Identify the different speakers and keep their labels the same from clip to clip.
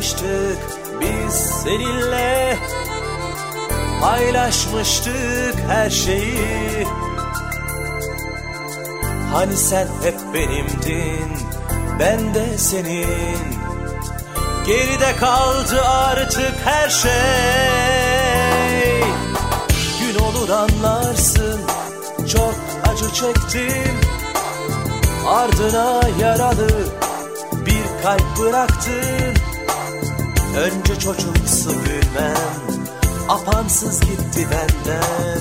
Speaker 1: güzel başlamıştık biz seninle. Paylaşmıştık her şeyi. Hani sen hep benimdin ben de senin. Geride kaldı artık her şey. Gün olur anlarsın çok acı çektim. Ardına yaralı bir kalp bıraktın Önce çocuksu gülmem Apansız gitti benden.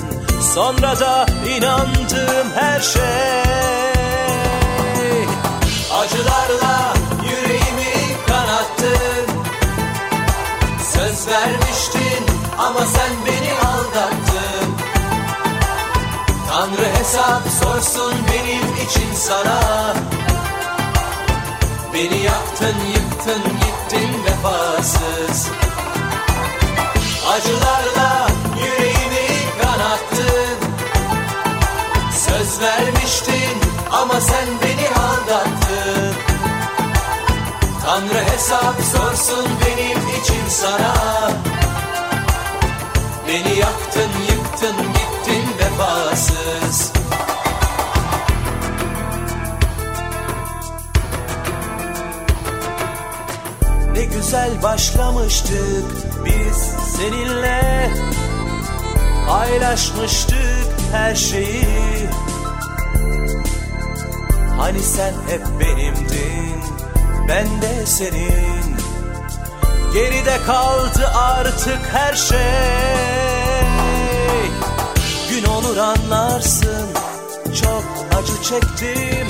Speaker 1: Sonra da inandığım her şey. Acılarla yüreğimi kanattın. Söz vermiştin ama sen beni aldattın. Tanrı hesap sorsun benim için sana. Beni yaktın yıktın gittin vefasız. Acılarla yüreğimi kanattın. Söz vermiştin ama sen beni aldattın. Tanrı hesap sorsun benim için sana. Beni yaktın yıktın gittin vefasız güzel başlamıştık biz seninle. Paylaşmıştık her şeyi. Hani sen hep benimdin ben de senin. Geride kaldı artık her şey. Gün olur anlarsın çok acı çektim.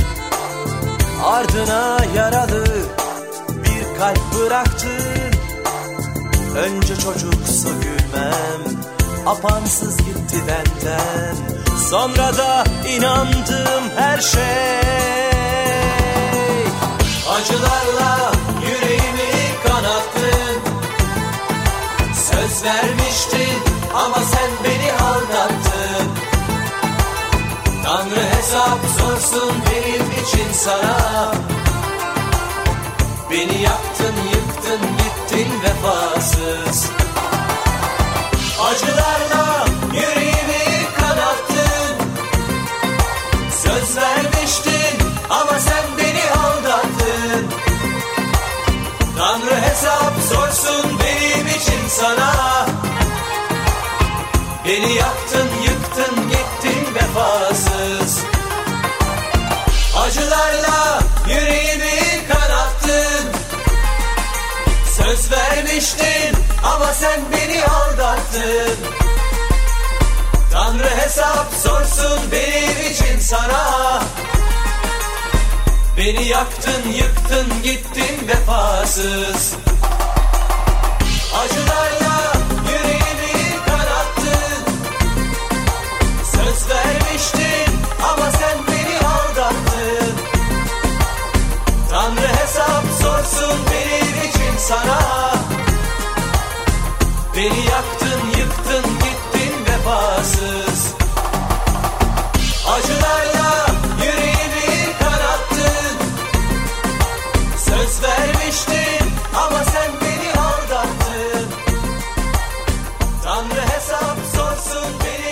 Speaker 1: Ardına yaralı kalp bıraktın. Önce çocuksu gülmem Apansız gitti benden. Sonra da inandığım her şey. Acılarla yüreğimi kanattın. Söz vermiştin ama sen beni aldattın. Tanrı hesap sorsun benim için sana Beni yaktın yıktın gittin vefasız. Acılarla yüreğimi kanattın. Söz vermiştin ama sen beni aldattın. Tanrı hesap sorsun benim için sana. Beni yaktın yıktın gittin vefasız. Acılarla Söz vermiştin ama sen beni aldattın. Tanrı hesap sorsun benim için sana. Beni yaktın yıktın gittin vefasız. Acılarla sana. Beni yaktın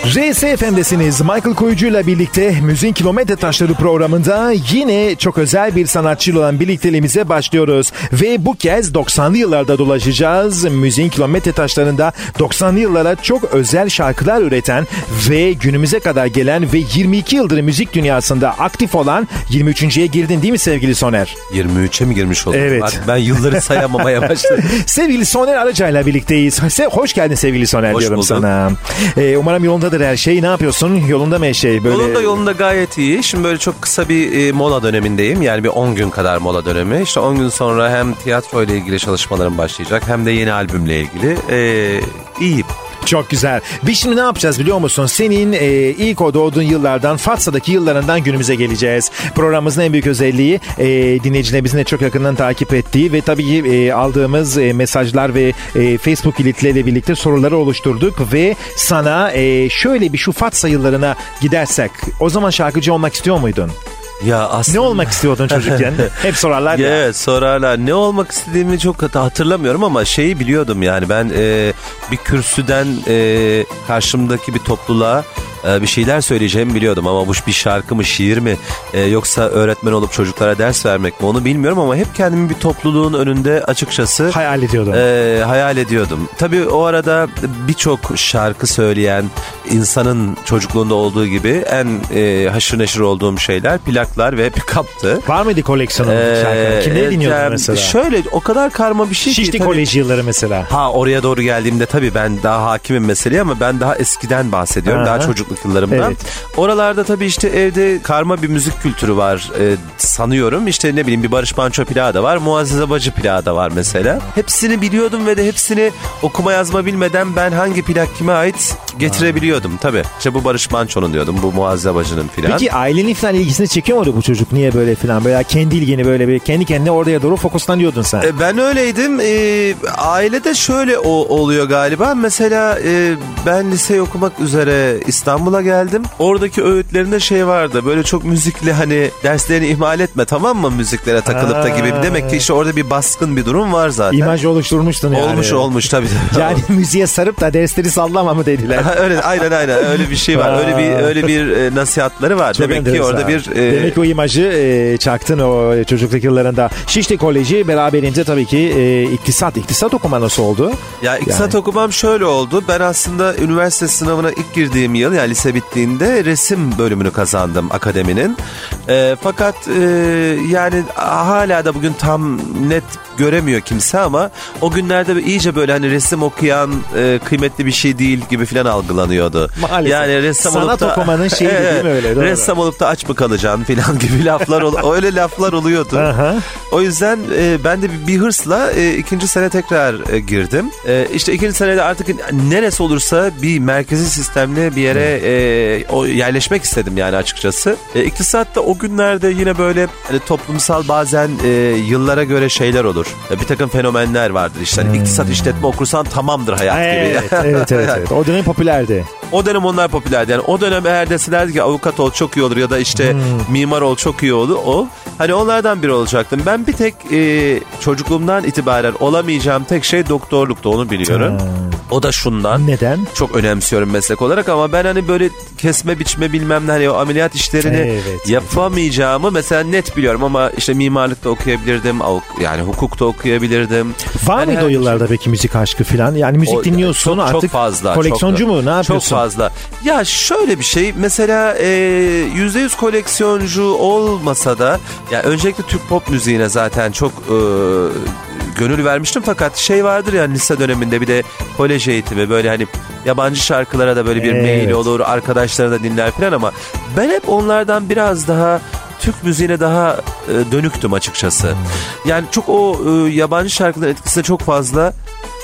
Speaker 2: RSFM'desiniz. Michael Koyucu ile birlikte Müziğin Kilometre Taşları programında yine çok özel bir sanatçıyla olan birlikteliğimize başlıyoruz. Ve bu kez 90'lı yıllarda dolaşacağız. Müziğin Kilometre Taşları'nda 90'lı yıllara çok özel şarkılar üreten ve günümüze kadar gelen ve 22 yıldır müzik dünyasında aktif olan 23.ye girdin değil mi sevgili Soner?
Speaker 3: 23'e mi girmiş olduk?
Speaker 2: Evet.
Speaker 3: Artık ben yılları sayamamaya başladım.
Speaker 2: sevgili Soner Araca'yla birlikteyiz. Hoş geldin sevgili Soner
Speaker 3: Hoş
Speaker 2: diyorum
Speaker 3: bulduk.
Speaker 2: sana. Ee, umarım yolundadır her şey. Ne yapıyorsun? Yolunda mı her şey? Böyle...
Speaker 3: Yolunda yolunda gayet iyi. Şimdi böyle çok kısa bir e, mola dönemindeyim. Yani bir 10 gün kadar mola dönemi. İşte 10 gün sonra hem tiyatro ile ilgili çalışmalarım başlayacak hem de yeni albümle ilgili. E, iyiyim.
Speaker 2: Çok güzel. Biz şimdi ne yapacağız biliyor musun? Senin e, ilk o doğduğun yıllardan, Fatsa'daki yıllarından günümüze geleceğiz. Programımızın en büyük özelliği e, dinleyicilerimizin de çok yakından takip ettiği ve tabii e, aldığımız e, mesajlar ve e, Facebook ilitleriyle birlikte soruları oluşturduk ve sana e, şöyle bir şu Fatsa yıllarına gidersek o zaman şarkıcı olmak istiyor muydun?
Speaker 3: Ya aslında...
Speaker 2: Ne olmak istiyordun çocukken? Hep sorarlar ya.
Speaker 3: Evet sorarlar. Ne olmak istediğimi çok hatırlamıyorum ama şeyi biliyordum yani ben e, bir kürsüden e, karşımdaki bir topluluğa e, bir şeyler söyleyeceğimi biliyordum ama bu bir şarkı mı şiir mi e, yoksa öğretmen olup çocuklara ders vermek mi onu bilmiyorum ama hep kendimi bir topluluğun önünde açıkçası
Speaker 2: Hayal ediyordum.
Speaker 3: e, hayal ediyordum. Tabii o arada birçok şarkı söyleyen insanın çocukluğunda olduğu gibi en e, haşır neşir olduğum şeyler plaklar ve pick-up'tı.
Speaker 2: Var mıydı koleksiyonun
Speaker 3: Ee,
Speaker 2: şarkıları? Kimleri dinliyordun
Speaker 3: yani
Speaker 2: mesela?
Speaker 3: Şöyle o kadar karma bir şey ki.
Speaker 2: Şişli Koleji yılları mesela.
Speaker 3: Ha oraya doğru geldiğimde tabii ben daha hakimim meseleye ama ben daha eskiden bahsediyorum.
Speaker 2: Aha.
Speaker 3: Daha çocukluk yıllarımdan.
Speaker 2: Evet.
Speaker 3: Oralarda tabii işte evde karma bir müzik kültürü var e, sanıyorum. İşte ne bileyim bir Barış Manço plağı da var. Muazzez Bacı plağı da var mesela. Hepsini biliyordum ve de hepsini okuma yazma bilmeden ben hangi plak kime ait getirebiliyordum tabii. İşte bu Barış Manço'nun diyordum. Bu Muazzez Bacı'nın filan.
Speaker 2: Peki ailenin falan ilgisini çekiyor muydu bu çocuk? Niye böyle falan? Böyle kendi ilgini böyle bir kendi kendine oraya doğru fokuslanıyordun sen.
Speaker 3: E, Ben öyleydim. E, ailede şöyle o, oluyor galiba. Mesela e, ben liseyi okumak üzere İstanbul'a geldim. Oradaki öğütlerinde şey vardı. Böyle çok müzikli hani derslerini ihmal etme tamam mı müziklere takılıp da gibi. Demek ki işte orada bir baskın bir durum var zaten.
Speaker 2: İmaj oluşturmuştun yani.
Speaker 3: Olmuş olmuş tabii.
Speaker 2: Yani müziğe sarıp da dersleri sallama mı dediler.
Speaker 3: Öyle aynen aynen öyle bir şey var. Öyle bir öyle bir e, nasihatları var.
Speaker 2: Çok
Speaker 3: Demek ki orada bir e,
Speaker 2: Demek o imajı e, çaktın o çocukluk yıllarında. Şişli Koleji beraberinde tabii ki e, iktisat. İktisat okuma nasıl oldu?
Speaker 3: Ya iktisat
Speaker 2: Yani.
Speaker 3: okumam şöyle oldu. Ben aslında üniversite sınavına ilk girdiğim yıl yani lise bittiğinde resim bölümünü kazandım akademinin. Ee, fakat e, yani hala da bugün tam net göremiyor kimse ama o günlerde iyice böyle hani resim okuyan e, kıymetli bir şey değil gibi falan algılanıyordu.
Speaker 2: Maalesef.
Speaker 3: Yani ressam
Speaker 2: Sanat
Speaker 3: olup da
Speaker 2: okumanın şeyi değil mi öyle? Doğru.
Speaker 3: Ressam olup da aç mı kalacaksın falan gibi laflar öyle laflar oluyordu.
Speaker 2: Aha.
Speaker 3: O yüzden e, ben de bir, hırsla e, ikinci sene tekrar e, girdim. E, işte ikinci senede artık neresi olursa bir merkezi sistemli bir yere e, o, yerleşmek istedim yani açıkçası. E, iktisatta o günlerde yine böyle hani toplumsal bazen e, yıllara göre şeyler olur. E, bir takım fenomenler vardır işte. Hani iktisat işletme okursan tamamdır hayat gibi.
Speaker 2: Evet, evet, evet, evet. O dönem popülerdi.
Speaker 3: O dönem onlar popülerdi. Yani o dönem eğer deselerdi ki avukat ol çok iyi olur ya da işte mimar ol çok iyi olur ol. Hani onlardan biri olacaktım. Ben bir tek e, çocukluğumdan itibaren olamayacağım tek şey doktorluktu onu biliyorum. O da şundan.
Speaker 2: Neden?
Speaker 3: Çok önemsiyorum meslek olarak ama ben hani böyle kesme biçme bilmem ne hani o ameliyat işlerini
Speaker 2: Evet.
Speaker 3: yapamayacağımı mesela net biliyorum ama işte mimarlıkta okuyabilirdim. Yani hukukta okuyabilirdim.
Speaker 2: Var
Speaker 3: Yani
Speaker 2: mıydı o yıllarda peki müzik aşkı falan? Yani müzik
Speaker 3: o-
Speaker 2: dinliyorsun
Speaker 3: çok,
Speaker 2: artık
Speaker 3: çok fazla.
Speaker 2: koleksiyoncu
Speaker 3: çok,
Speaker 2: mu? Ne yapıyorsun?
Speaker 3: Çok fazla. Ya şöyle bir şey mesela e, yüzde yüz koleksiyoncu olmasa da ya öncelikle Türk pop müziğine zaten çok e, gönül vermiştim fakat şey vardır ya lise döneminde bir de kolej eğitimi böyle hani yabancı şarkılara da böyle bir
Speaker 2: Evet.
Speaker 3: mail olur arkadaşları da dinler falan ama ben hep onlardan biraz daha Türk müziğine daha e, dönüktüm açıkçası. Yani çok o e, yabancı şarkıların etkisine çok fazla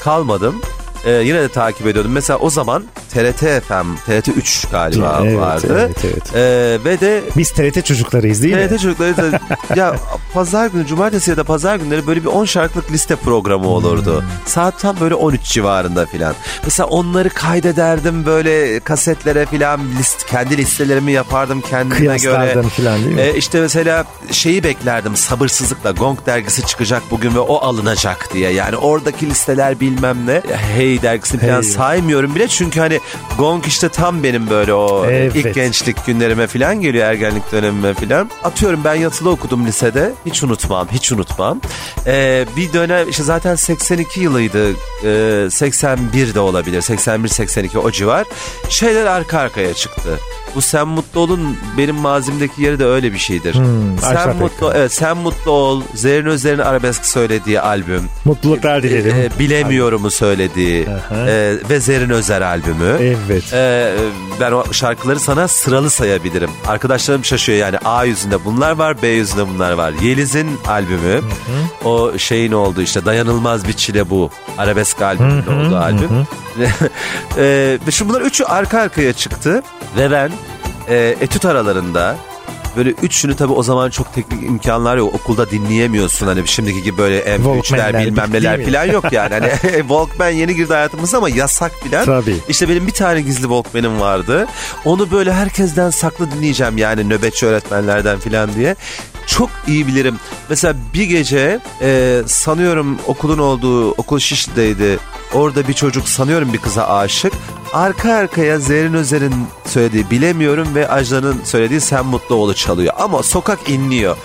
Speaker 3: kalmadım. E, yine de takip ediyordum. Mesela o zaman TRT FM, TRT 3 galiba
Speaker 2: Evet,
Speaker 3: vardı.
Speaker 2: evet, evet.
Speaker 3: E, ve de
Speaker 2: Biz TRT çocuklarıyız değil mi?
Speaker 3: TRT çocukları da ya pazar günü, cumartesi ya da pazar günleri böyle bir 10 şarkılık liste programı olurdu.
Speaker 2: Hmm.
Speaker 3: Saat tam böyle 13 civarında filan. Mesela onları kaydederdim böyle kasetlere filan list, kendi listelerimi yapardım kendime göre.
Speaker 2: Kıyaslardın falan değil mi?
Speaker 3: E, işte mesela şeyi beklerdim sabırsızlıkla Gong dergisi çıkacak bugün ve o alınacak diye. Yani oradaki listeler bilmem ne. Hey dergisini falan
Speaker 2: Hey.
Speaker 3: saymıyorum bile çünkü hani Gong işte tam benim böyle o
Speaker 2: Evet.
Speaker 3: ilk gençlik günlerime falan geliyor ergenlik dönemime falan. Atıyorum ben yatılı okudum lisede. Hiç unutmam, hiç unutmam. E, bir dönem işte zaten 82 yılıydı. E, 81 de olabilir. 81-82 o civar. Şeyler arka arkaya çıktı. Bu Sen Mutlu Ol'un benim mazimdeki yeri de öyle bir şeydir.
Speaker 2: Hmm,
Speaker 3: sen Mutlu evet Sen Mutlu Ol, Zerrin Özer'in arabesk söylediği albüm.
Speaker 2: Mutluluklar dilerim.
Speaker 3: E, Bilemiyorum'u söylediği
Speaker 2: Aha.
Speaker 3: e, ve Zerrin Özer albümü.
Speaker 2: Evet.
Speaker 3: Ee, ben o şarkıları sana sıralı sayabilirim. Arkadaşlarım şaşıyor yani A yüzünde bunlar var B yüzünde bunlar var. Yeliz'in albümü o şeyin oldu işte dayanılmaz bir çile bu. Arabesk albümünde olduğu albüm. ee, ve şu bunlar üçü arka arkaya çıktı ve ben e, etüt aralarında böyle üçünü tabii o zaman çok teknik imkanlar yok. Okulda dinleyemiyorsun hani şimdiki gibi böyle M3'ler
Speaker 2: Walkman'ler,
Speaker 3: bilmem neler falan yok yani. Hani Walkman yeni girdi hayatımıza ama yasak filan.
Speaker 2: Tabii.
Speaker 3: İşte benim bir tane gizli Walkman'im vardı. Onu böyle herkesten saklı dinleyeceğim yani nöbetçi öğretmenlerden filan diye. Çok iyi bilirim. Mesela bir gece e, sanıyorum okulun olduğu okul Şişli'deydi. Orada bir çocuk sanıyorum bir kıza aşık. Arka arkaya Zerrin Özer'in söylediği bilemiyorum ve Ajda'nın söylediği Sen Mutlu Ol'u çalıyor. Ama sokak inliyor.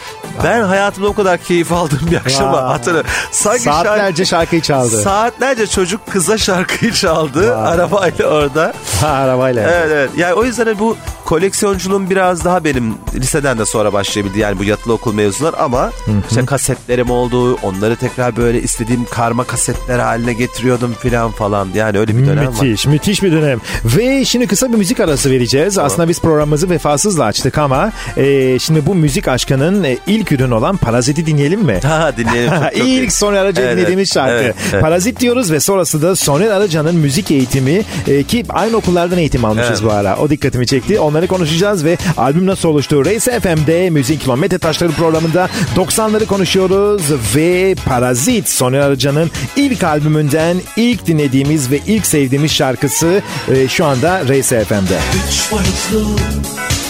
Speaker 3: Ben hayatımda o kadar keyif aldığım bir akşama hatırlıyorum. Sanki şarkı-
Speaker 2: Saatlerce şarkıyı çaldı.
Speaker 3: Saatlerce çocuk kıza şarkıyı çaldı
Speaker 2: Vay.
Speaker 3: arabayla orada.
Speaker 2: Ha, arabayla.
Speaker 3: Evet evet. Yani o yüzden bu koleksiyonculuğum biraz daha benim liseden de sonra başlayabildi. Yani bu yatılı okul mevzular ama işte kasetlerim oldu. Onları tekrar böyle istediğim karma kasetler haline getiriyordum filan falan. Yani öyle bir dönem var.
Speaker 2: Müthiş, müthiş bir dönem. Ve şimdi kısa bir müzik arası vereceğiz. Aslında biz programımızı vefasızla açtık ama e, şimdi bu müzik aşkının e, ilk ürünü olan Parazit'i dinleyelim mi?
Speaker 3: Ha dinleyelim. Çok, çok.
Speaker 2: İlk Soner Arıca
Speaker 3: Evet,
Speaker 2: dinlediğimiz şarkı.
Speaker 3: evet, evet.
Speaker 2: Parazit diyoruz ve sonrası da Soner Arıca'nın müzik eğitimi e, ki aynı okullardan eğitim almışız
Speaker 3: Evet.
Speaker 2: bu ara. O dikkatimi çekti. Onları konuşacağız ve albüm nasıl oluştu? Race FM'de Müzik Kilometre Taşları programında 90'ları konuşuyoruz ve Parazit Soner Arıca'nın ilk albümünden ilk dinlediğimiz ve ilk sevdiğimiz şarkısı e, şu anda Race FM'de.
Speaker 1: Üç boyutlu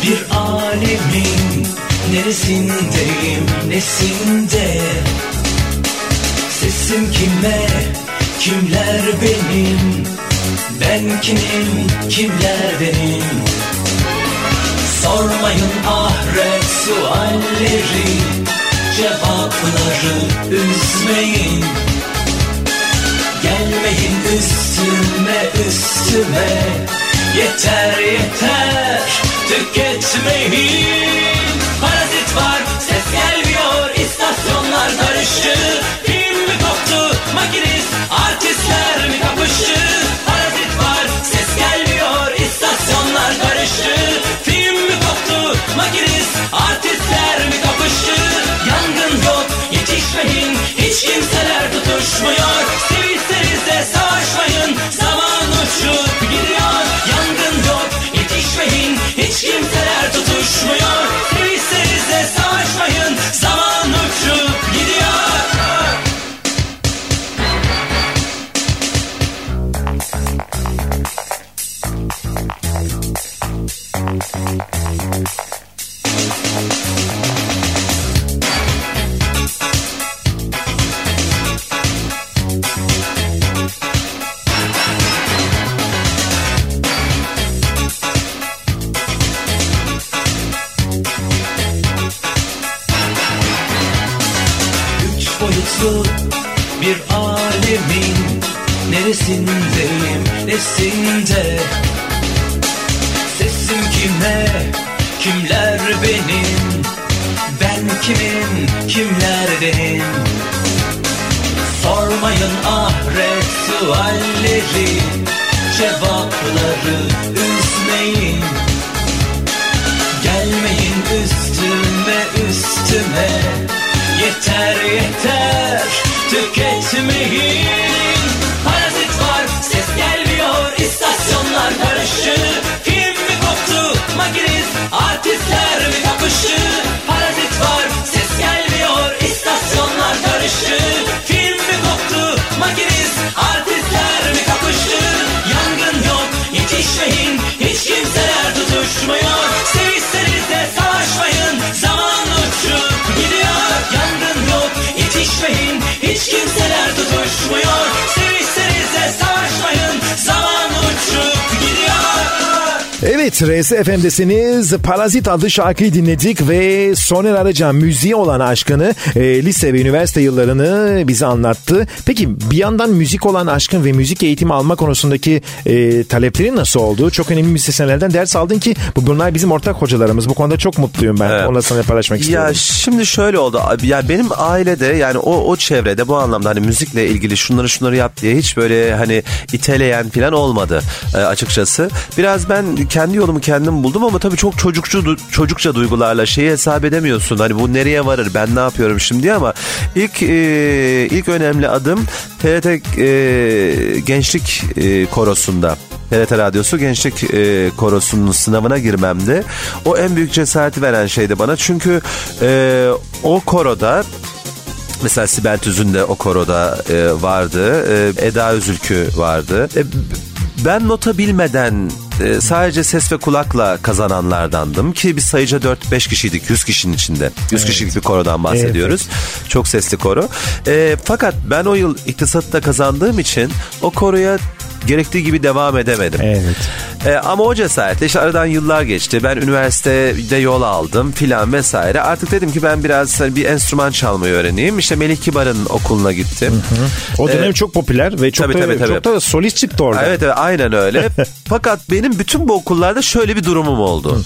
Speaker 1: bir alemin Neresindeyim nesinde Sesim kime kimler benim Ben kimim kimler benim Sormayın ahiret sualleri Cevapları üzmeyin. Gelmeyin üstüme üstüme. Yeter yeter tüketmeyin. Parazit var ses gelmiyor kimseler tutuşmuyor. Sevişseniz de savaşmayın. Zaman uçup Neresindeyim nesinde Sesim kime kimler benim? Ben kimim? Kimler benim? Sormayın ahiret sualleri Cevapları üzmeyin. Gelmeyin üstüme üstüme. Yeter yeter tüketmeyin artistler mi kapıştı
Speaker 2: Evet RS FM'desiniz. Parazit adlı şarkıyı dinledik ve Soner Arıca müziğe olan aşkını e, lise ve üniversite yıllarını bize anlattı. Peki bir yandan müzik olan aşkın ve müzik eğitimi alma konusundaki e, taleplerin nasıl oldu? Çok önemli müzisyenlerden ders aldın ki bu bunlar bizim ortak hocalarımız. Bu konuda çok mutluyum ben.
Speaker 3: Evet.
Speaker 2: Onunla sana paylaşmak istiyorum.
Speaker 3: Ya şimdi şöyle oldu. Abi, Ya benim ailede yani o o çevrede bu anlamda hani müzikle ilgili şunları şunları yap diye hiç böyle hani iteleyen falan olmadı e, açıkçası. Biraz ben kendi yolumu kendim buldum ama tabii çok çocukçu çocukça duygularla şeyi hesap edemiyorsun. Hani bu nereye varır ben ne yapıyorum şimdi ama ilk e, ilk önemli adım TRT e, Gençlik e, Korosu'nda TRT Radyosu Gençlik e, Korosu'nun sınavına girmemdi. O en büyük cesareti veren şeydi bana. Çünkü e, o koroda Mesela Sibel Tüzün de o koroda e, vardı. E, Eda Özülkü vardı. E, ben nota bilmeden e, sadece ses ve kulakla kazananlardandım ki biz sayıca 4-5 kişiydik 100 kişinin içinde. 100 kişilik bir korodan bahsediyoruz. Çok sesli koro. E, fakat ben o yıl iktisatta kazandığım için o koroya gerektiği gibi devam edemedim.
Speaker 2: Evet.
Speaker 3: E, ama o cesaretle işte aradan yıllar geçti. Ben üniversitede yol aldım filan vesaire. Artık dedim ki ben biraz hani bir enstrüman çalmayı öğreneyim. İşte Melih Kibar'ın okuluna gittim.
Speaker 2: O dönem çok popüler ve çok
Speaker 3: Tabii,
Speaker 2: da,
Speaker 3: tabii, tabii.
Speaker 2: çok da solist çıktı orada.
Speaker 3: Evet evet aynen öyle. Fakat benim bütün bu okullarda şöyle bir durumum oldu.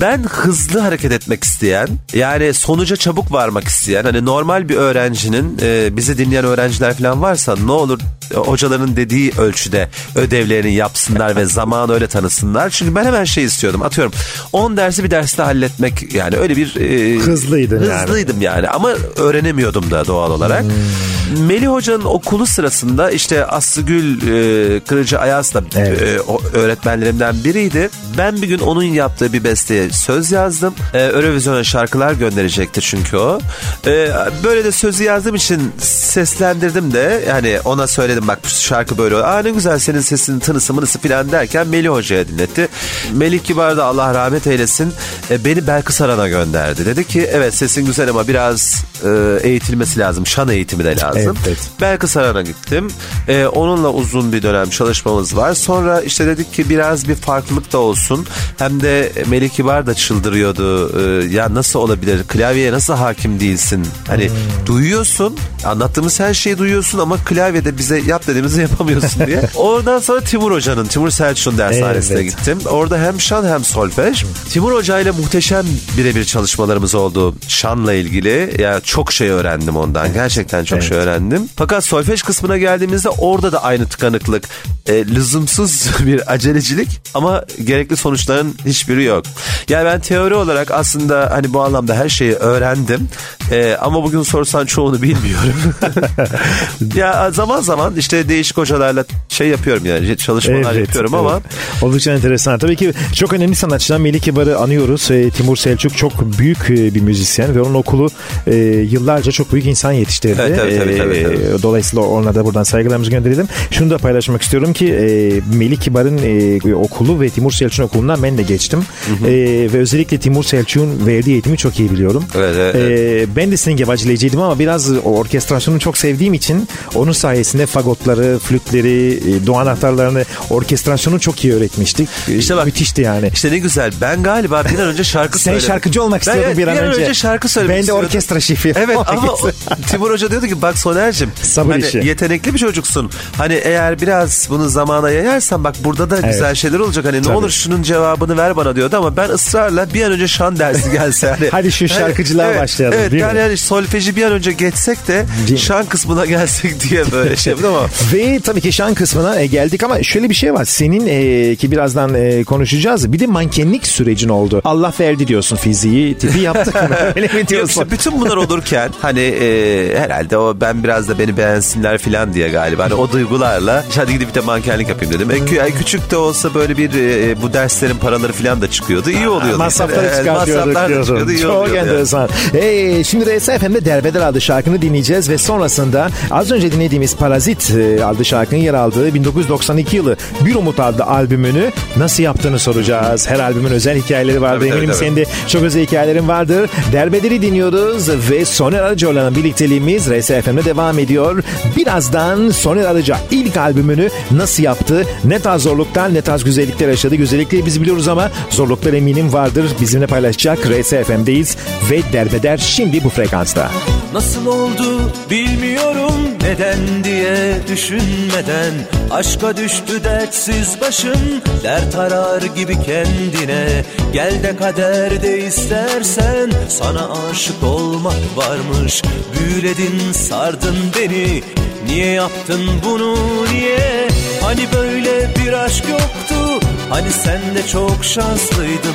Speaker 3: Ben hızlı hareket etmek isteyen yani sonuca çabuk varmak isteyen hani normal bir öğrencinin e, bizi dinleyen öğrenciler falan varsa ne olur e, hocaların dediği ölçüde ödevlerini yapsınlar ve zaman öyle tanısınlar. Çünkü ben hemen şey istiyordum atıyorum 10 dersi bir derste halletmek yani öyle bir e,
Speaker 2: Hızlıydın yani.
Speaker 3: hızlıydım yani ama öğrenemiyordum da doğal olarak. Melih Hoca'nın okulu sırasında işte Aslı Gül e, Kırıcı Ayaz da
Speaker 2: Evet.
Speaker 3: e, öğretmenlerimden biriydi. Ben bir gün onun yaptığı bir besteye söz yazdım. E, Eurovision'a şarkılar gönderecekti çünkü o. E, böyle de sözü yazdığım için seslendirdim de yani ona söyledim bak bu şarkı böyle. Aa ne güzel senin sesinin tınısı mınısı filan derken Melih Hoca'ya dinletti. Melih Kibar da Allah rahmet eylesin e, beni Belkıs Aran'a gönderdi. Dedi ki evet sesin güzel ama biraz e, eğitilmesi lazım. Şan eğitimi de lazım.
Speaker 2: Evet.
Speaker 3: Belkıs Aran'a gittim. E, onunla uzun bir dönem çalışmamız var. Sonra işte dedik ki biraz bir farklılık da olsun. Hem de Melih Kibar da çıldırıyordu. E, ya nasıl olabilir? Klavyeye nasıl hakim değilsin? Hani duyuyorsun. Anlattığımız her şeyi duyuyorsun ama klavyede bize yap dediğimizi yapamıyorsun diye. Oradan sonra Timur Hoca'nın, Timur Selçuk'un dershanesine
Speaker 2: Evet.
Speaker 3: gittim. Orada hem şan hem solfej. Timur Hoca ile muhteşem birebir çalışmalarımız oldu şanla ilgili. Ya çok şey öğrendim ondan. Gerçekten çok şey öğrendim. Fakat solfej kısmına geldiğimizde orada da aynı tıkanıklık. E, lüzumsuz bir acelecilik ama gerekli sonuçların hiçbiri yok. Yani ben teori olarak aslında hani bu anlamda her şeyi öğrendim. E, ama bugün sorsan çoğunu bilmiyorum. ya zaman zaman işte değişik hocalarla şey yapıyorum yani çalışmalar yapıyorum ama
Speaker 2: evet. Oldukça enteresan. Tabii ki çok önemli sanatçıdan Melih Kibar'ı anıyoruz. E, Timur Selçuk çok büyük e, bir müzisyen ve onun okulu e, yıllarca çok büyük insan yetiştirdi.
Speaker 3: Evet, tabii, tabii, tabii, tabii.
Speaker 2: Dolayısıyla ona da buradan saygılarımızı gönderelim. Şunu da paylaşmak istiyorum ki e, Melih Kibar'ın e, okulu ve Timur Selçuk'un okulundan ben de geçtim. E, ve özellikle Timur Selçuk'un verdiği eğitimi çok iyi biliyorum.
Speaker 3: Evet, evet,
Speaker 2: E, ben de senin gibi aceleciydim ama biraz orkestrasyonu çok sevdiğim için onun sayesinde fagotları, flütleri, e, doğan anahtarlarını, orkestrasyonu çok iyi öğretmiştik. E,
Speaker 3: İşte bak-
Speaker 2: Müthişti yani.
Speaker 3: İşte ne güzel. Ben galiba bir an önce şarkı
Speaker 2: Sen
Speaker 3: söyledim.
Speaker 2: şarkıcı olmak
Speaker 3: Ben
Speaker 2: istiyordun
Speaker 3: evet,
Speaker 2: bir an önce.
Speaker 3: şarkı söylemek
Speaker 2: Ben de
Speaker 3: istiyordum.
Speaker 2: orkestra şefi.
Speaker 3: Evet ama. Timur Hoca diyordu ki bak Soner'cim
Speaker 2: Sabır
Speaker 3: hani
Speaker 2: işi.
Speaker 3: yetenekli bir çocuksun. Hani eğer biraz bunu zamana yayarsan bak burada da güzel şeyler olacak. Hani
Speaker 2: Tabii.
Speaker 3: ne olur şunun cevabını ver bana diyordu ama ben ısrarla bir an önce şan dersi gelse. Hani,
Speaker 2: Hadi şu şarkıcılığa
Speaker 3: evet,
Speaker 2: başlayalım,
Speaker 3: Evet
Speaker 2: değil
Speaker 3: yani,
Speaker 2: mi?
Speaker 3: yani solfeji bir an önce geçsek de
Speaker 2: Değil mi?
Speaker 3: şan kısmına gelsek diye böyle şey yaptım ama.
Speaker 2: Ve tabii ki şan kısmına e, geldik ama şöyle bir şey var. Senin e, ki birazdan e, konuşacağız. Bir de mankenlik sürecin oldu. Allah verdi diyorsun fiziği, tipi yaptık mı? Öyle mi
Speaker 3: Yok
Speaker 2: diyorsun?
Speaker 3: işte bütün bunlar olurken hani e, herhalde o ben biraz da beni beğensinler falan diye galiba. Hani o duygularla hadi gidip bir de mankenlik yapayım dedim. E, kü- yani küçük de olsa böyle bir e, bu derslerin paraları falan da çıkıyordu. İyi oluyordu.
Speaker 2: Masrafları
Speaker 3: Yani,
Speaker 2: çıkartıyorduk
Speaker 3: masraflar
Speaker 2: diyorsun.
Speaker 3: iyi
Speaker 2: Çok
Speaker 3: oluyordu yani.
Speaker 2: enteresan. Ee, şimdi Reysa FM'de Derbeder adlı şarkını dinleyeceğiz ve sonrasında az önce dinlediğimiz Parazit e, adlı şarkının yer aldığı 1992 yılı Bir Umut adlı albümünü nasıl yaptığını soracağız. Her albümün özel hikayeleri vardır.
Speaker 3: Tabii,
Speaker 2: Eminim
Speaker 3: tabii.
Speaker 2: senin de çok özel hikayelerin vardır. Derbeder'i dinliyoruz ve Soner Arıcıoğlu'nun birlikteliğimiz Reysa FM'de devam ediyor. Birazdan Soner Arıca ilk albümünü nasıl yaptı? Ne tarz zorluklar, ne tarz güzellikler yaşadı? Güzellikleri biz biliyoruz ama zorluklar eminim vardır. Bizimle paylaşacak Reysa FM'deyiz ve Derbeder şimdi bu frekansta.
Speaker 1: Nasıl oldu bilmiyorum neden diye düşünmeden Aşka düştü dertsiz başım dert arar gibi kendine Gel de kaderde istersen sana aşık olmak varmış Büyüledin sardın beni niye yaptın bunu niye Hani böyle bir aşk yoktu Hani sen de çok şanslıydın.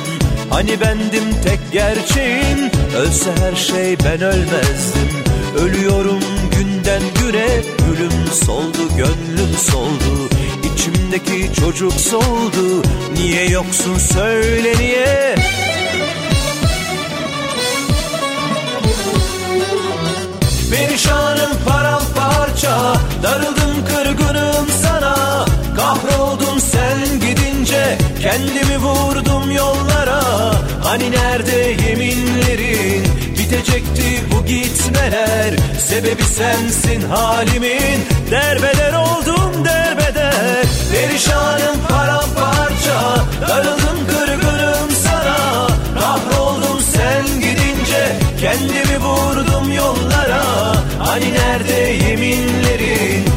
Speaker 1: Hani bendim tek gerçeğin Ölse her şey ben ölmezdim. Ölüyorum günden güne Gülüm soldu gönlüm soldu. İçimdeki çocuk soldu Niye yoksun söyle niye? Perişanım paramparça Darıldım Kendimi vurdum yollara. Hani nerede yeminlerin? Bitecekti bu gitmeler. Sebebi sensin halimin. Derbeder oldum derbeder. Perişanım paramparça. Darıldım kırgınım sana. Kahroldum sen gidince. Kendimi vurdum yollara. Hani nerede yeminlerin?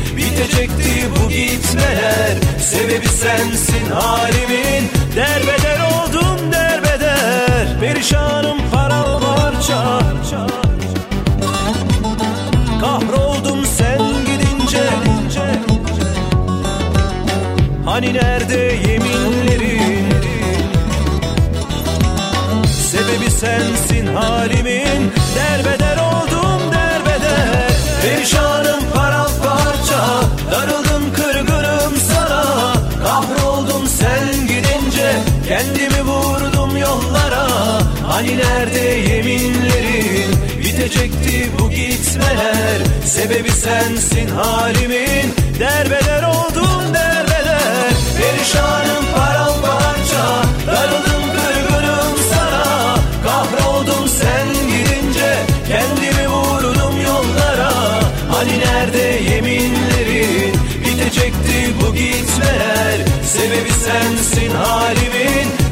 Speaker 1: bu gitmeler. Sebebi sensin halimin. Derbeder oldum derbeder. Perişanım param parça Kahroldum sen gidince. Hani nerede yeminlerin? Sebebi sensin halimin. Derbeder oldum derbeder. Perişanım Kendimi vurdum yollara. Hani nerede yeminlerin? Bitecekti bu gitmeler. Sebebi sensin halimin. Derbeder oldum derbeder Perişan bu gitmeler. Sebebi sensin halimin.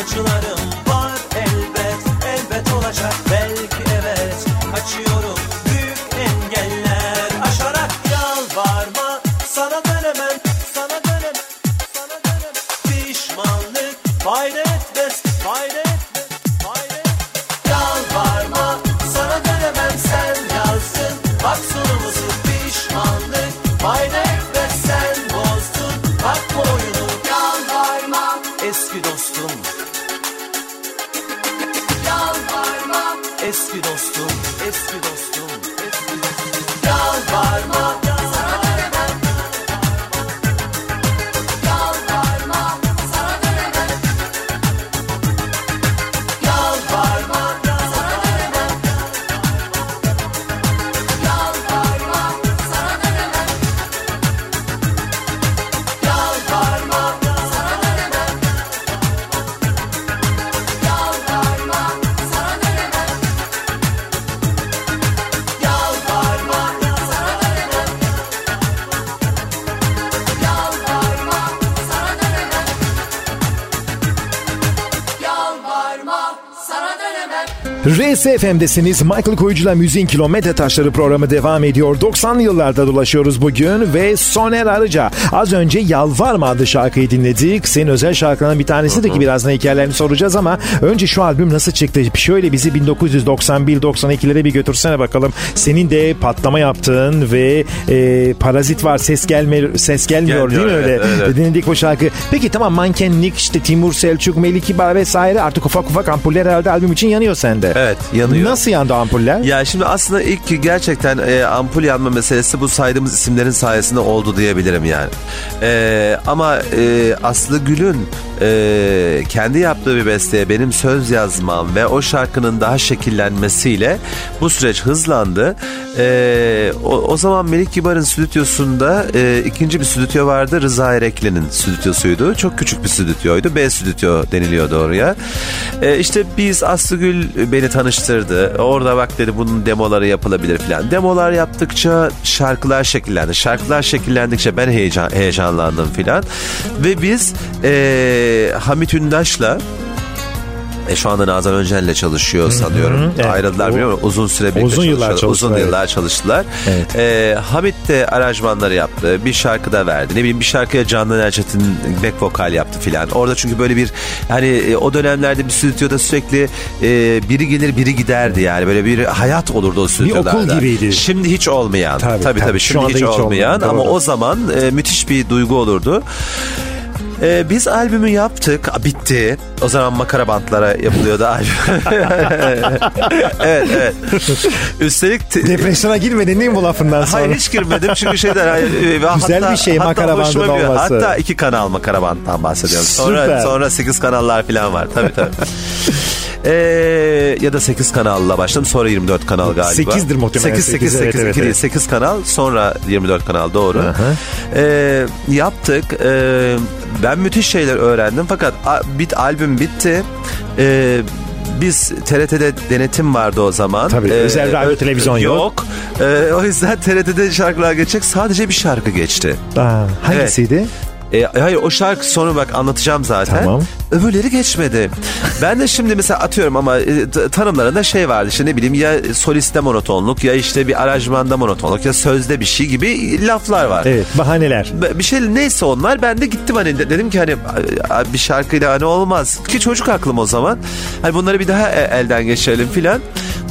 Speaker 1: acılarım.
Speaker 2: RSFM'desiniz. Michael Koyucu'la Müziğin Kilometre Taşları programı devam ediyor. 90'lı yıllarda dolaşıyoruz bugün ve Soner Arıca. Az önce Yalvarma adlı şarkıyı dinledik. Senin özel şarkılarından bir tanesi de ki birazdan hikayelerini soracağız ama önce şu albüm nasıl çıktı? Şöyle bizi 1991-92'lere bir götürsene bakalım. Senin de patlama yaptığın ve e, Parazit var ses gelme ses gelmiyor,
Speaker 3: Gelmiyor,
Speaker 2: değil mi öyle?
Speaker 3: evet, evet.
Speaker 2: Dinledik bu şarkı. Peki tamam mankenlik işte Timur Selçuk, Melih Kibar vesaire artık ufak ufak ampuller herhalde albüm için yanıyor sende.
Speaker 3: Evet yanıyor.
Speaker 2: Nasıl yandı ampuller?
Speaker 3: Ya şimdi aslında ilk gerçekten e, ampul yanma meselesi bu saydığımız isimlerin sayesinde oldu diyebilirim yani. E, ama e, Aslı Gül'ün e, kendi yaptığı bir besteye benim söz yazmam ve o şarkının daha şekillenmesiyle bu süreç hızlandı. E, o, o zaman Melik Kibar'ın stüdyosunda e, ikinci bir stüdyo vardı. Rıza Erekli'nin stüdyosuydu. Çok küçük bir stüdyoydu. B stüdyo deniliyordu oraya. E, işte biz Aslı Gül beni tanıştırdı. Orada bak dedi bunun demoları yapılabilir falan. Demolar yaptıkça şarkılar şekillendi. Şarkılar şekillendikçe ben heyecan heyecanlandım filan. Ve biz e, Hamit Ündaş'la e, şu anda Nazan Öncel'le çalışıyor sanıyorum.
Speaker 2: evet.
Speaker 3: Ayrıldılar
Speaker 2: O-
Speaker 3: bilmiyorum. Uzun süre birlikte
Speaker 2: Uzun yıllar çalıştılar,
Speaker 3: Uzun
Speaker 2: evet.
Speaker 3: yıllar çalıştılar.
Speaker 2: Evet.
Speaker 3: E, Hamit de aranjmanları yaptı. Bir şarkı da verdi. Ne bileyim bir şarkıya Candan Erçetin back vokal yaptı filan. Orada çünkü böyle bir hani e, o dönemlerde bir stüdyoda sürekli e, biri gelir biri giderdi yani. Böyle bir hayat olurdu o stüdyolarda.
Speaker 2: okul gibiydi.
Speaker 3: Şimdi hiç olmayan.
Speaker 2: Tabii,
Speaker 3: Tabii tabii,
Speaker 2: tabii.
Speaker 3: Şimdi hiç,
Speaker 2: hiç olmayan,
Speaker 3: olmayan ama o zaman e, müthiş bir duygu olurdu. Ee, biz albümü yaptık. Bitti. O zaman makara bantlara yapılıyordu albüm. evet evet. Üstelik te-
Speaker 2: Depresyona girmedin değil mi bu lafından sonra?
Speaker 3: Hayır hiç girmedim çünkü şeyden hayır, e,
Speaker 2: Güzel bir şey makara bandının olması.
Speaker 3: Hatta iki kanal makara bandından bahsediyorum. Sonra
Speaker 2: Süper.
Speaker 3: sonra sekiz kanallar falan var. Tabii tabii. Ee, ya da 8 kanalla başladım sonra 24 kanal galiba.
Speaker 2: Sekizdir muhtemelen,
Speaker 3: 8 8
Speaker 2: sekiz, evet,
Speaker 3: 8
Speaker 2: evet,
Speaker 3: 2 değil
Speaker 2: evet.
Speaker 3: 8 kanal sonra 24 kanal doğru. Ee, yaptık. Ee, ben müthiş şeyler öğrendim fakat bit albüm bitti. Ee, biz TRT'de denetim vardı o zaman. Ee,
Speaker 2: Tabii, özel radyo, televizyon yok.
Speaker 3: Yok. Ee, o yüzden TRT'de şarkılar geçecek. Sadece bir şarkı geçti.
Speaker 2: Aa, hangisiydi?
Speaker 3: E, hayır o şarkı sonra bak anlatacağım zaten.
Speaker 2: Tamam.
Speaker 3: Öbürleri geçmedi. ben de şimdi mesela atıyorum ama e, tanımlarında şey vardı işte ne bileyim ya soliste monotonluk ya işte bir aranjmanda monotonluk ya sözde bir şey gibi laflar var.
Speaker 2: Evet bahaneler.
Speaker 3: Bir şey neyse onlar ben de gittim hani de- dedim ki hani bir şarkıyla hani olmaz ki çocuk aklım o zaman hani bunları bir daha e- elden geçirelim filan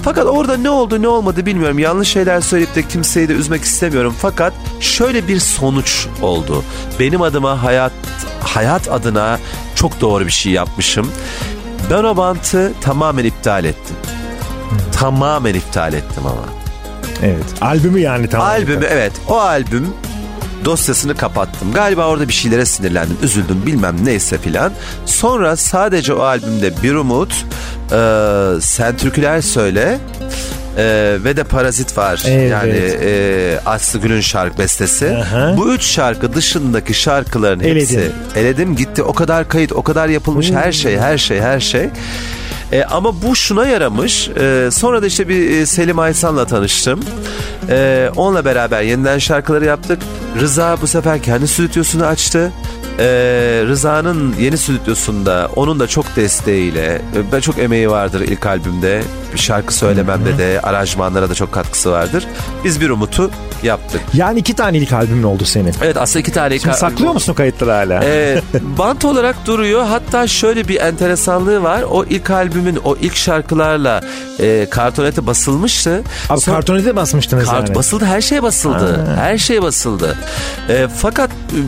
Speaker 3: fakat orada ne oldu ne olmadı bilmiyorum. Yanlış şeyler söyleyip de kimseyi de üzmek istemiyorum. Fakat şöyle bir sonuç oldu. Benim adıma hayat hayat adına çok doğru bir şey yapmışım. Ben o bantı tamamen iptal ettim. Tamamen iptal ettim ama.
Speaker 2: Evet. Albümü yani tamam.
Speaker 3: Albümü evet. O albüm dosyasını kapattım. Galiba orada bir şeylere sinirlendim, üzüldüm bilmem neyse filan. Sonra sadece o albümde Bir Umut, e, Sen Türküler Söyle e, ve de Parazit var.
Speaker 2: Evet.
Speaker 3: Yani e, Aslı Gül'ün şarkı bestesi.
Speaker 2: Aha.
Speaker 3: Bu üç şarkı dışındaki şarkıların hepsi
Speaker 2: Eledin.
Speaker 3: eledim gitti. O kadar kayıt, o kadar yapılmış her şey, her şey, her şey. E, ama bu şuna yaramış. E, sonra da işte bir e, Selim Aysan'la tanıştım. E, onunla beraber yeniden şarkıları yaptık. Rıza bu sefer kendi stüdyosunu açtı. E, Rıza'nın yeni stüdyosunda onun da çok desteğiyle e, ben çok emeği vardır ilk albümde. Bir şarkı söylememde de aranjmanlara da çok katkısı vardır. Biz bir umutu yaptık.
Speaker 2: Yani iki tane ilk albümün oldu senin.
Speaker 3: Evet aslında iki tane ilk
Speaker 2: Şimdi saklıyor musun kayıtları hala?
Speaker 3: ee, bant olarak duruyor. Hatta şöyle bir enteresanlığı var. O ilk albümün o ilk şarkılarla e, kartonete basılmıştı.
Speaker 2: Abi
Speaker 3: Sonra-
Speaker 2: kartonete basmıştınız
Speaker 3: Kart
Speaker 2: yani.
Speaker 3: basıldı, her şey basıldı. Her şey basıldı. E, fakat e,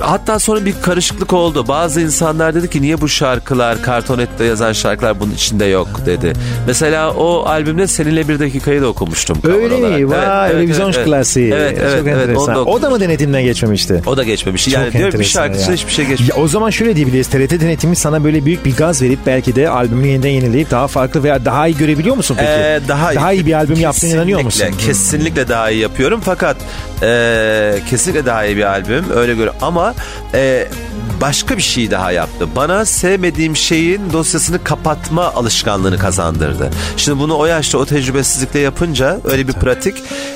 Speaker 3: hatta sonra bir karışıklık oldu. Bazı insanlar dedi ki niye bu şarkılar kartonette yazan şarkılar bunun içinde yok dedi. Mesela o albümde seninle bir dakikayı da okumuştum.
Speaker 2: Öyle
Speaker 3: olarak.
Speaker 2: mi? Vay
Speaker 3: Evet,
Speaker 2: televizyon
Speaker 3: evet, evet.
Speaker 2: klasiği.
Speaker 3: Evet, evet,
Speaker 2: Çok
Speaker 3: evet,
Speaker 2: enteresan.
Speaker 3: da
Speaker 2: o da mı denetimden geçmemişti?
Speaker 3: O da geçmemiş.
Speaker 2: Çok
Speaker 3: Yani diyor bir
Speaker 2: enteresan
Speaker 3: şarkısı
Speaker 2: ya.
Speaker 3: hiçbir şey geçmemiş.
Speaker 2: Ya o zaman şöyle diyebiliriz. TRT denetimi sana böyle büyük bir gaz verip belki de albümünü yeniden yenileyip daha farklı veya daha iyi görebiliyor musun peki?
Speaker 3: Ee, daha,
Speaker 2: iyi bir albüm yaptığına inanıyor musun?
Speaker 3: Kesinlikle, Kesinlikle daha iyi yapıyorum fakat e, kesinlikle daha iyi bir albüm öyle göre ama e, başka bir şey daha yaptı. Bana sevmediğim şeyin dosyasını kapatma alışkanlığını kazandırdı. Şimdi bunu o yaşta o tecrübesizlikle yapınca öyle bir pratik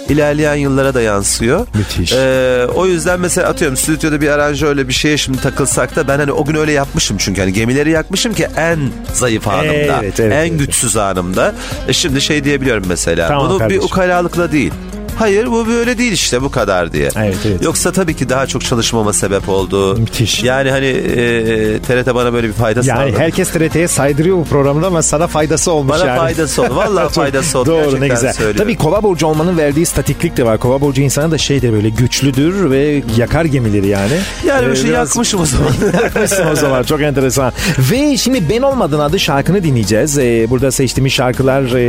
Speaker 3: ilerleyen yıllara da yansıyor.
Speaker 2: Müthiş.
Speaker 3: Ee, o yüzden mesela atıyorum stüdyoda bir aranjörle bir şeye şimdi takılsak da ben hani o gün öyle yapmışım çünkü hani gemileri yakmışım ki en zayıf anımda.
Speaker 2: Evet, evet,
Speaker 3: en
Speaker 2: evet.
Speaker 3: güçsüz anımda. E şimdi şey diyebiliyorum mesela.
Speaker 2: Tamam
Speaker 3: bunu
Speaker 2: kardeşim.
Speaker 3: bir ukalalıkla değil. Hayır bu böyle değil işte bu kadar diye.
Speaker 2: Evet, evet.
Speaker 3: Yoksa tabii ki daha çok çalışmama sebep oldu.
Speaker 2: Müthiş.
Speaker 3: Yani hani e, TRT bana böyle bir fayda
Speaker 2: Yani
Speaker 3: sağladı.
Speaker 2: herkes TRT'ye saydırıyor bu programda ama sana faydası olmuş
Speaker 3: Bana
Speaker 2: yani.
Speaker 3: faydası oldu. Vallahi
Speaker 2: Çok
Speaker 3: faydası oldu.
Speaker 2: Doğru
Speaker 3: Gerçekten
Speaker 2: ne güzel.
Speaker 3: söylüyorum.
Speaker 2: Tabii kova burcu olmanın verdiği statiklik de var. Kova burcu insanı da şey de böyle güçlüdür ve yakar gemileri yani.
Speaker 3: Yani bir
Speaker 2: Ee,
Speaker 3: şey
Speaker 2: biraz-
Speaker 3: yakmışım o zaman.
Speaker 2: Yakmışsın o zaman çok enteresan. Ve şimdi Ben Olmadan adı şarkını dinleyeceğiz. Ee, burada seçtiğimiz şarkılar e,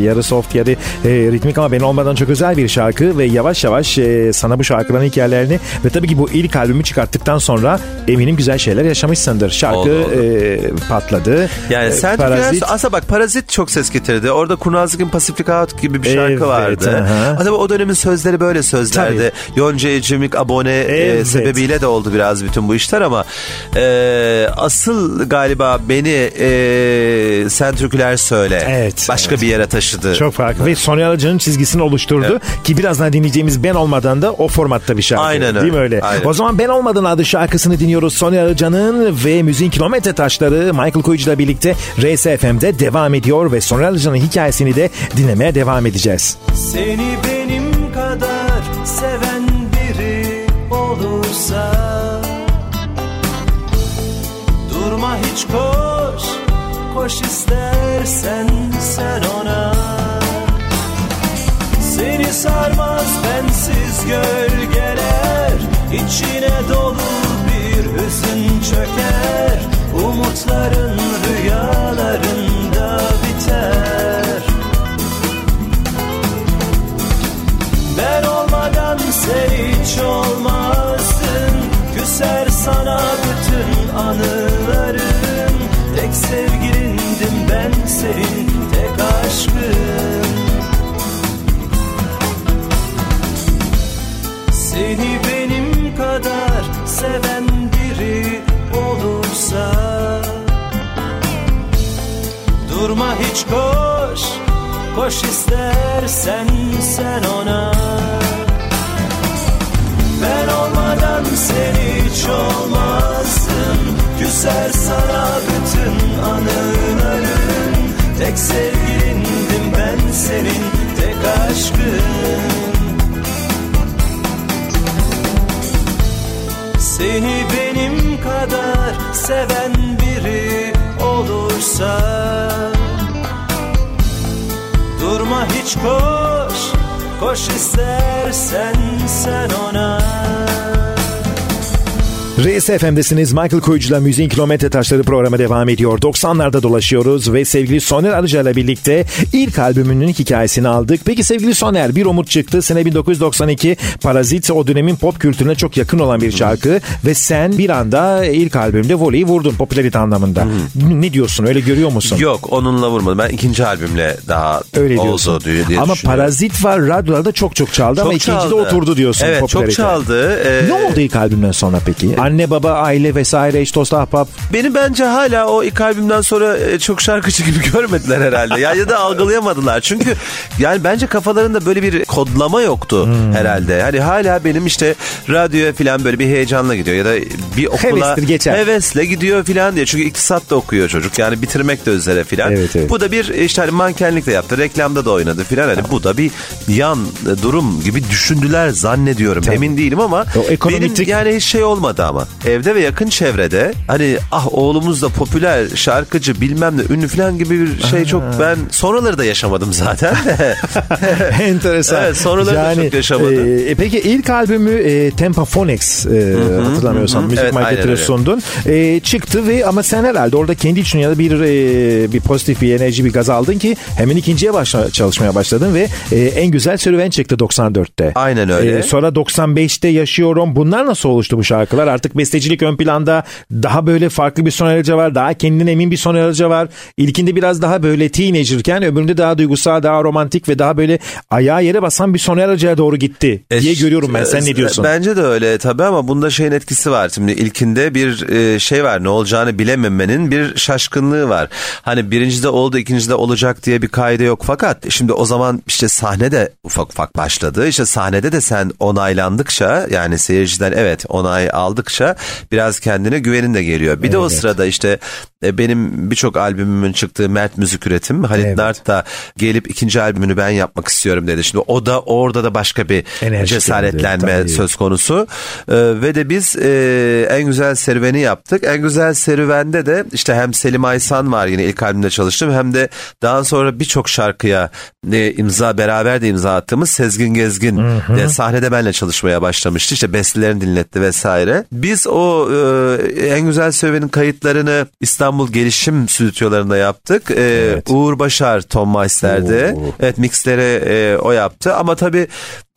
Speaker 2: yarı soft yarı e, ritmik ama Ben Olmadan çok özel bir şarkı ve yavaş yavaş e, sana bu şarkıların hikayelerini ve tabii ki bu ilk albümü çıkarttıktan sonra eminim güzel şeyler yaşamışsındır. Şarkı
Speaker 3: Oldu, oldu.
Speaker 2: e, patladı.
Speaker 3: Yani
Speaker 2: E,
Speaker 3: sen
Speaker 2: Parazit.
Speaker 3: aslında bak Parazit çok ses getirdi. Orada Kurnazlık'ın Pacific Out gibi bir şarkı
Speaker 2: Evet,
Speaker 3: vardı. Tabii o dönemin sözleri böyle sözlerdi. Yonca Ecemik abone e,
Speaker 2: Evet.
Speaker 3: sebebiyle de oldu biraz bütün bu işler ama e, asıl galiba beni e, sen türküler söyle.
Speaker 2: Evet,
Speaker 3: Başka bir yere taşıdı.
Speaker 2: Çok farklı ve Sonya Arıcı'nın çizgisini oluşturdu ki birazdan dinleyeceğimiz Ben Olmadan da o formatta bir şarkı.
Speaker 3: Aynen öyle,
Speaker 2: Değil mi öyle?
Speaker 3: aynen.
Speaker 2: O zaman Ben Olmadan adlı şarkısını dinliyoruz Sonya Arıcı'nın ve müziğin kilometre taşları Michael Koyucu'la birlikte RSFM'de devam ediyor ve Sonya Arıcı'nın hikayesini de dinlemeye devam edeceğiz.
Speaker 1: Seni benim kadar seven biri olursa Durma hiç koş, koş istersen sen ona Seni sarmaz bensiz gölgeler içine dolu bir hüzün çöker. Umutların rüyalarında biter. Ben olmadan sen hiç olmazsın. Küser sana bütün anılarım seven biri olursa. Durma hiç koş, koş istersen sen ona. Ben olmadan sen hiç olmazsın. Küser sana bütün anıların Tek sevgilindim ben senin tek aşkın Seni benim kadar seven biri olursa. Durma hiç koş, koş istersen sen ona
Speaker 2: RSFM'desiniz. Michael Koyucu'la Müziğin Kilometre Taşları programı devam ediyor. 90'larda dolaşıyoruz ve sevgili Soner Arıca ile birlikte ilk albümünün hikayesini aldık. Peki sevgili Soner bir umut çıktı. Sene 1992 Parazit o dönemin pop kültürüne çok yakın olan bir şarkı ve sen bir anda ilk albümde voleyi vurdun popülarite anlamında. Ne diyorsun öyle görüyor musun?
Speaker 3: Yok onunla vurmadım. Ben ikinci albümle daha
Speaker 2: Öyle
Speaker 3: oldu
Speaker 2: diyorsun.
Speaker 3: diye, diye
Speaker 2: ama. Parazit var radyolarda çok çok çaldı ama
Speaker 3: Çok
Speaker 2: ikincide
Speaker 3: çaldı.
Speaker 2: oturdu diyorsun
Speaker 3: Evet çok çaldı. Ee,
Speaker 2: Ne oldu ilk albümden sonra peki? Anne baba aile vesaire eş dost ahbap.
Speaker 3: Beni bence hala o ilk albümden sonra e, çok şarkıcı gibi görmediler herhalde. ya, ya da algılayamadılar. Çünkü yani bence kafalarında böyle bir kodlama yoktu
Speaker 2: Hmm.
Speaker 3: herhalde. Hani hala benim işte radyoya falan böyle bir heyecanla gidiyor ya da bir okula
Speaker 2: Hevestir, geçer.
Speaker 3: hevesle gidiyor falan diye. Çünkü iktisat da okuyor çocuk. Yani bitirmek de üzere falan.
Speaker 2: Evet, evet.
Speaker 3: Bu da bir işte hani mankenlik de yaptı. Reklamda da oynadı falan. Hani bu da bir yan durum gibi düşündüler zannediyorum. Emin değilim ama
Speaker 2: O ekonometrik-
Speaker 3: benim yani hiç şey olmadı ama. Evde ve yakın çevrede hani ah oğlumuz da popüler şarkıcı bilmem ne ünlü falan gibi bir şey çok ben sonraları da yaşamadım zaten.
Speaker 2: Enteresan.
Speaker 3: Evet, sonraları da çok yaşamadı.
Speaker 2: e, peki ilk albümü e, Tempaphonics e, hatırlamıyorsam müzik
Speaker 3: Evet, öyle.
Speaker 2: sundun. E, çıktı ve ama sen herhalde orada kendi için ya da bir e, bir pozitif bir enerji bir gaz aldın ki hemen ikinciye başla, çalışmaya başladın ve e, en güzel serüven çıktı 94'te.
Speaker 3: Aynen öyle.
Speaker 2: E, sonra 95'te yaşıyorum. Bunlar nasıl oluştu bu şarkılar? Artık artık bestecilik ön planda. Daha böyle farklı bir Soner Arıca var. Daha kendine emin bir Soner Arıca var. İlkinde biraz daha böyle teenagerken öbüründe daha duygusal, daha romantik ve daha böyle ayağa yere basan bir Soner Arıca'ya doğru gitti diye
Speaker 3: E,
Speaker 2: görüyorum ben. Sen ne diyorsun?
Speaker 3: Bence de öyle tabii ama bunda şeyin etkisi var. Şimdi ilkinde bir e, şey var ne olacağını bilememenin bir şaşkınlığı var. Hani birincide oldu ikincide olacak diye bir kaide yok fakat şimdi o zaman işte sahne de ufak ufak başladı. İşte sahnede de sen onaylandıkça yani seyirciden evet onay aldıkça biraz kendine güvenin de geliyor. Bir de o
Speaker 2: Evet.
Speaker 3: sırada işte benim birçok albümümün çıktığı Mert Müzik Üretim Halit
Speaker 2: Evet.
Speaker 3: Nart da gelip ikinci albümünü ben yapmak istiyorum dedi. Şimdi o da orada da başka bir
Speaker 2: Enerji
Speaker 3: cesaretlenme
Speaker 2: geldi,
Speaker 3: söz konusu. Ee, ve de biz e, en güzel serüveni yaptık. En güzel serüvende de işte hem Selim Aysan var yine ilk albümde çalıştım hem de daha sonra birçok şarkıya e, imza beraber de imza attığımız Sezgin Gezgin de sahnede benle çalışmaya başlamıştı. İşte bestelerini dinletti vesaire. Biz o e, en güzel serüvenin kayıtlarını İstanbul Gelişim Stüdyolarında yaptık. E,
Speaker 2: Evet.
Speaker 3: Uğur Başar Tom Meister'de. Evet mixleri e, o yaptı ama tabii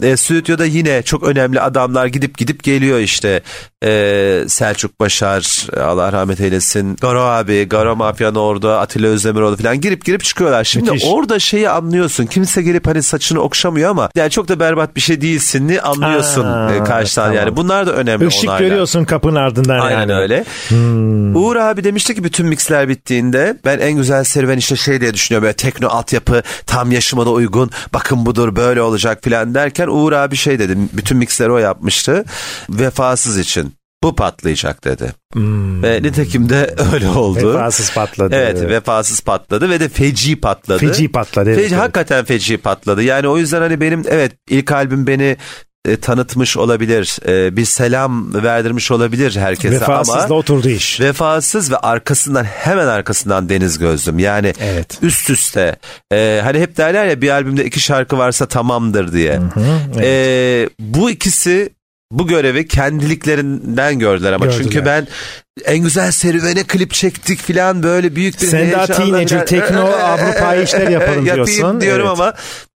Speaker 3: e, stüdyoda yine çok önemli adamlar gidip gidip geliyor işte. E, Selçuk Başar Allah rahmet eylesin. Garo abi, Garo Mafyan orada, Atilla Özdemiroğlu falan girip girip çıkıyorlar. Şimdi
Speaker 2: Müthiş.
Speaker 3: orada şeyi anlıyorsun. Kimse gelip hani saçını okşamıyor ama yani çok da berbat bir şey değilsin'i anlıyorsun
Speaker 2: Aa,
Speaker 3: e, karşıdan
Speaker 2: tamam.
Speaker 3: yani. Bunlar da önemli
Speaker 2: Işık
Speaker 3: onaylar.
Speaker 2: görüyorsun kapının ardından
Speaker 3: Aynen
Speaker 2: yani.
Speaker 3: öyle. Uğur abi demişti ki bütün mixler bittiğinde ben en güzel serüven işte şey diye düşünüyorum böyle tekno altyapı tam yaşıma da uygun bakın budur böyle olacak filan derken Uğur abi şey dedi bütün mixleri o yapmıştı vefasız için bu patlayacak dedi. Ve nitekim de öyle oldu.
Speaker 2: Vefasız patladı.
Speaker 3: Evet vefasız patladı ve de feci patladı.
Speaker 2: Feci patladı. Evet,
Speaker 3: Feci,
Speaker 2: evet.
Speaker 3: Hakikaten feci patladı. Yani o yüzden hani benim evet ilk albüm beni e, tanıtmış olabilir. E, bir selam verdirmiş olabilir herkese
Speaker 2: Vefasızla
Speaker 3: ama
Speaker 2: oturdu iş.
Speaker 3: vefasız ve arkasından hemen arkasından Deniz Gözlüm. Yani
Speaker 2: Evet.
Speaker 3: üst üste. E, hani hep derler ya bir albümde iki şarkı varsa tamamdır diye. E, bu ikisi bu görevi kendiliklerinden gördüler ama
Speaker 2: Gördüler.
Speaker 3: çünkü ben en güzel serüvene klip çektik filan böyle büyük bir
Speaker 2: Sen daha teenager, tekno, Avrupa'yı işler yapalım
Speaker 3: Yapayım
Speaker 2: diyorsun.
Speaker 3: diyorum
Speaker 2: Evet.
Speaker 3: ama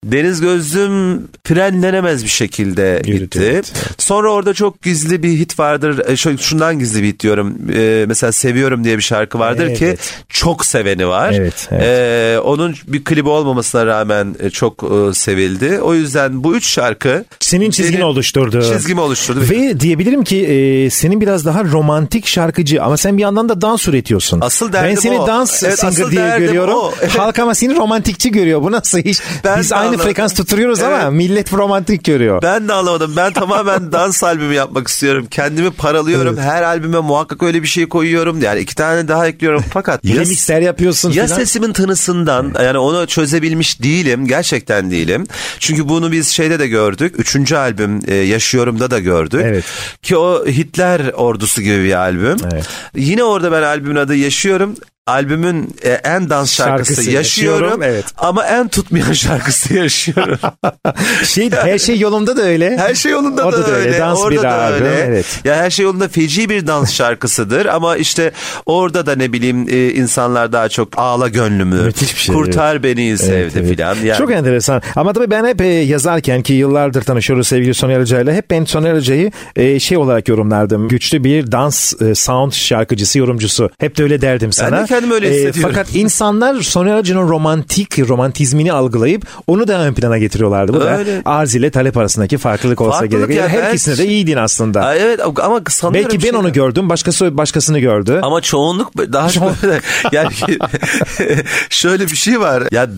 Speaker 3: Deniz Gözlüm frenlenemez bir şekilde
Speaker 2: Yürüdü,
Speaker 3: gitti.
Speaker 2: evet,
Speaker 3: Sonra orada çok gizli bir hit vardır. E, şu- şundan gizli bir hit diyorum. E, mesela Seviyorum diye bir şarkı vardır
Speaker 2: Evet.
Speaker 3: ki çok seveni var.
Speaker 2: Evet, evet.
Speaker 3: E, onun bir klibi olmamasına rağmen çok e, sevildi. O yüzden bu üç şarkı
Speaker 2: Senin çizgini
Speaker 3: benim
Speaker 2: oluşturdu.
Speaker 3: Çizgimi oluşturdu.
Speaker 2: Ve diyebilirim ki e, senin biraz daha romantik şarkıcı ama sen bir yandan da dans üretiyorsun.
Speaker 3: Asıl derdim
Speaker 2: Ben seni
Speaker 3: o.
Speaker 2: dans
Speaker 3: Evet,
Speaker 2: singer diye görüyorum.
Speaker 3: o. Evet.
Speaker 2: Halk ama seni romantikçi görüyor. Bu nasıl iş?
Speaker 3: Ben
Speaker 2: Biz aynı
Speaker 3: anladım.
Speaker 2: frekans tutturuyoruz ama
Speaker 3: Evet.
Speaker 2: millet romantik görüyor.
Speaker 3: Ben de anlamadım. Ben tamamen dans albümü yapmak istiyorum. Kendimi paralıyorum. Her albüme muhakkak öyle bir şey koyuyorum. Yani iki tane daha ekliyorum. Fakat ya,
Speaker 2: Remixler yapıyorsun
Speaker 3: ya
Speaker 2: filan.
Speaker 3: sesimin tınısından yani onu çözebilmiş değilim. Gerçekten değilim. Çünkü bunu biz şeyde de gördük. Üçüncü albüm e, Yaşıyorum'da da gördük.
Speaker 2: Evet.
Speaker 3: Ki o Hitler ordusu gibi bir albüm.
Speaker 2: Evet.
Speaker 3: Yine orada ben albümün adı Yaşıyorum. Albümün e, en dans şarkısı,
Speaker 2: Şarkısı
Speaker 3: yaşıyorum,
Speaker 2: Yaşıyorum, evet.
Speaker 3: ama en tutmayan şarkısı yaşıyorum.
Speaker 2: Şey, her şey yolunda da öyle.
Speaker 3: Her şey yolunda
Speaker 2: O
Speaker 3: da,
Speaker 2: da öyle, dans
Speaker 3: orada
Speaker 2: bir
Speaker 3: da
Speaker 2: albüm,
Speaker 3: öyle.
Speaker 2: evet.
Speaker 3: Ya her şey yolunda feci bir dans şarkısıdır ama işte orada da ne bileyim e, insanlar daha çok ağla gönlümü,
Speaker 2: Müthiş bir şey,
Speaker 3: kurtar beni sevdi
Speaker 2: Evet, evet.
Speaker 3: filan. Yani,
Speaker 2: Çok enteresan. Ama tabii ben hep e, yazarken ki yıllardır tanışıyoruz sevgili Soner Arıca ile hep ben Soner Arıca'yı e, şey olarak yorumlardım. Güçlü bir dans e, sound şarkıcısı, yorumcusu. Hep de öyle derdim sana.
Speaker 3: De kendimi öyle hissediyorum.
Speaker 2: fakat insanlar Soner Arıca'nın romantik, romantizmini algılayıp onu da ön plana getiriyorlardı. Bu
Speaker 3: Öyle.
Speaker 2: da arz ile talep arasındaki farklılık olsa
Speaker 3: Farklılık
Speaker 2: gerek.
Speaker 3: ya,
Speaker 2: Her ikisine de iyiydin aslında.
Speaker 3: Aa, evet ama sanıyorum
Speaker 2: Belki ben
Speaker 3: şey-
Speaker 2: onu gördüm, başkası başkasını gördü.
Speaker 3: Ama çoğunluk daha çok yani şöyle bir şey var. Ya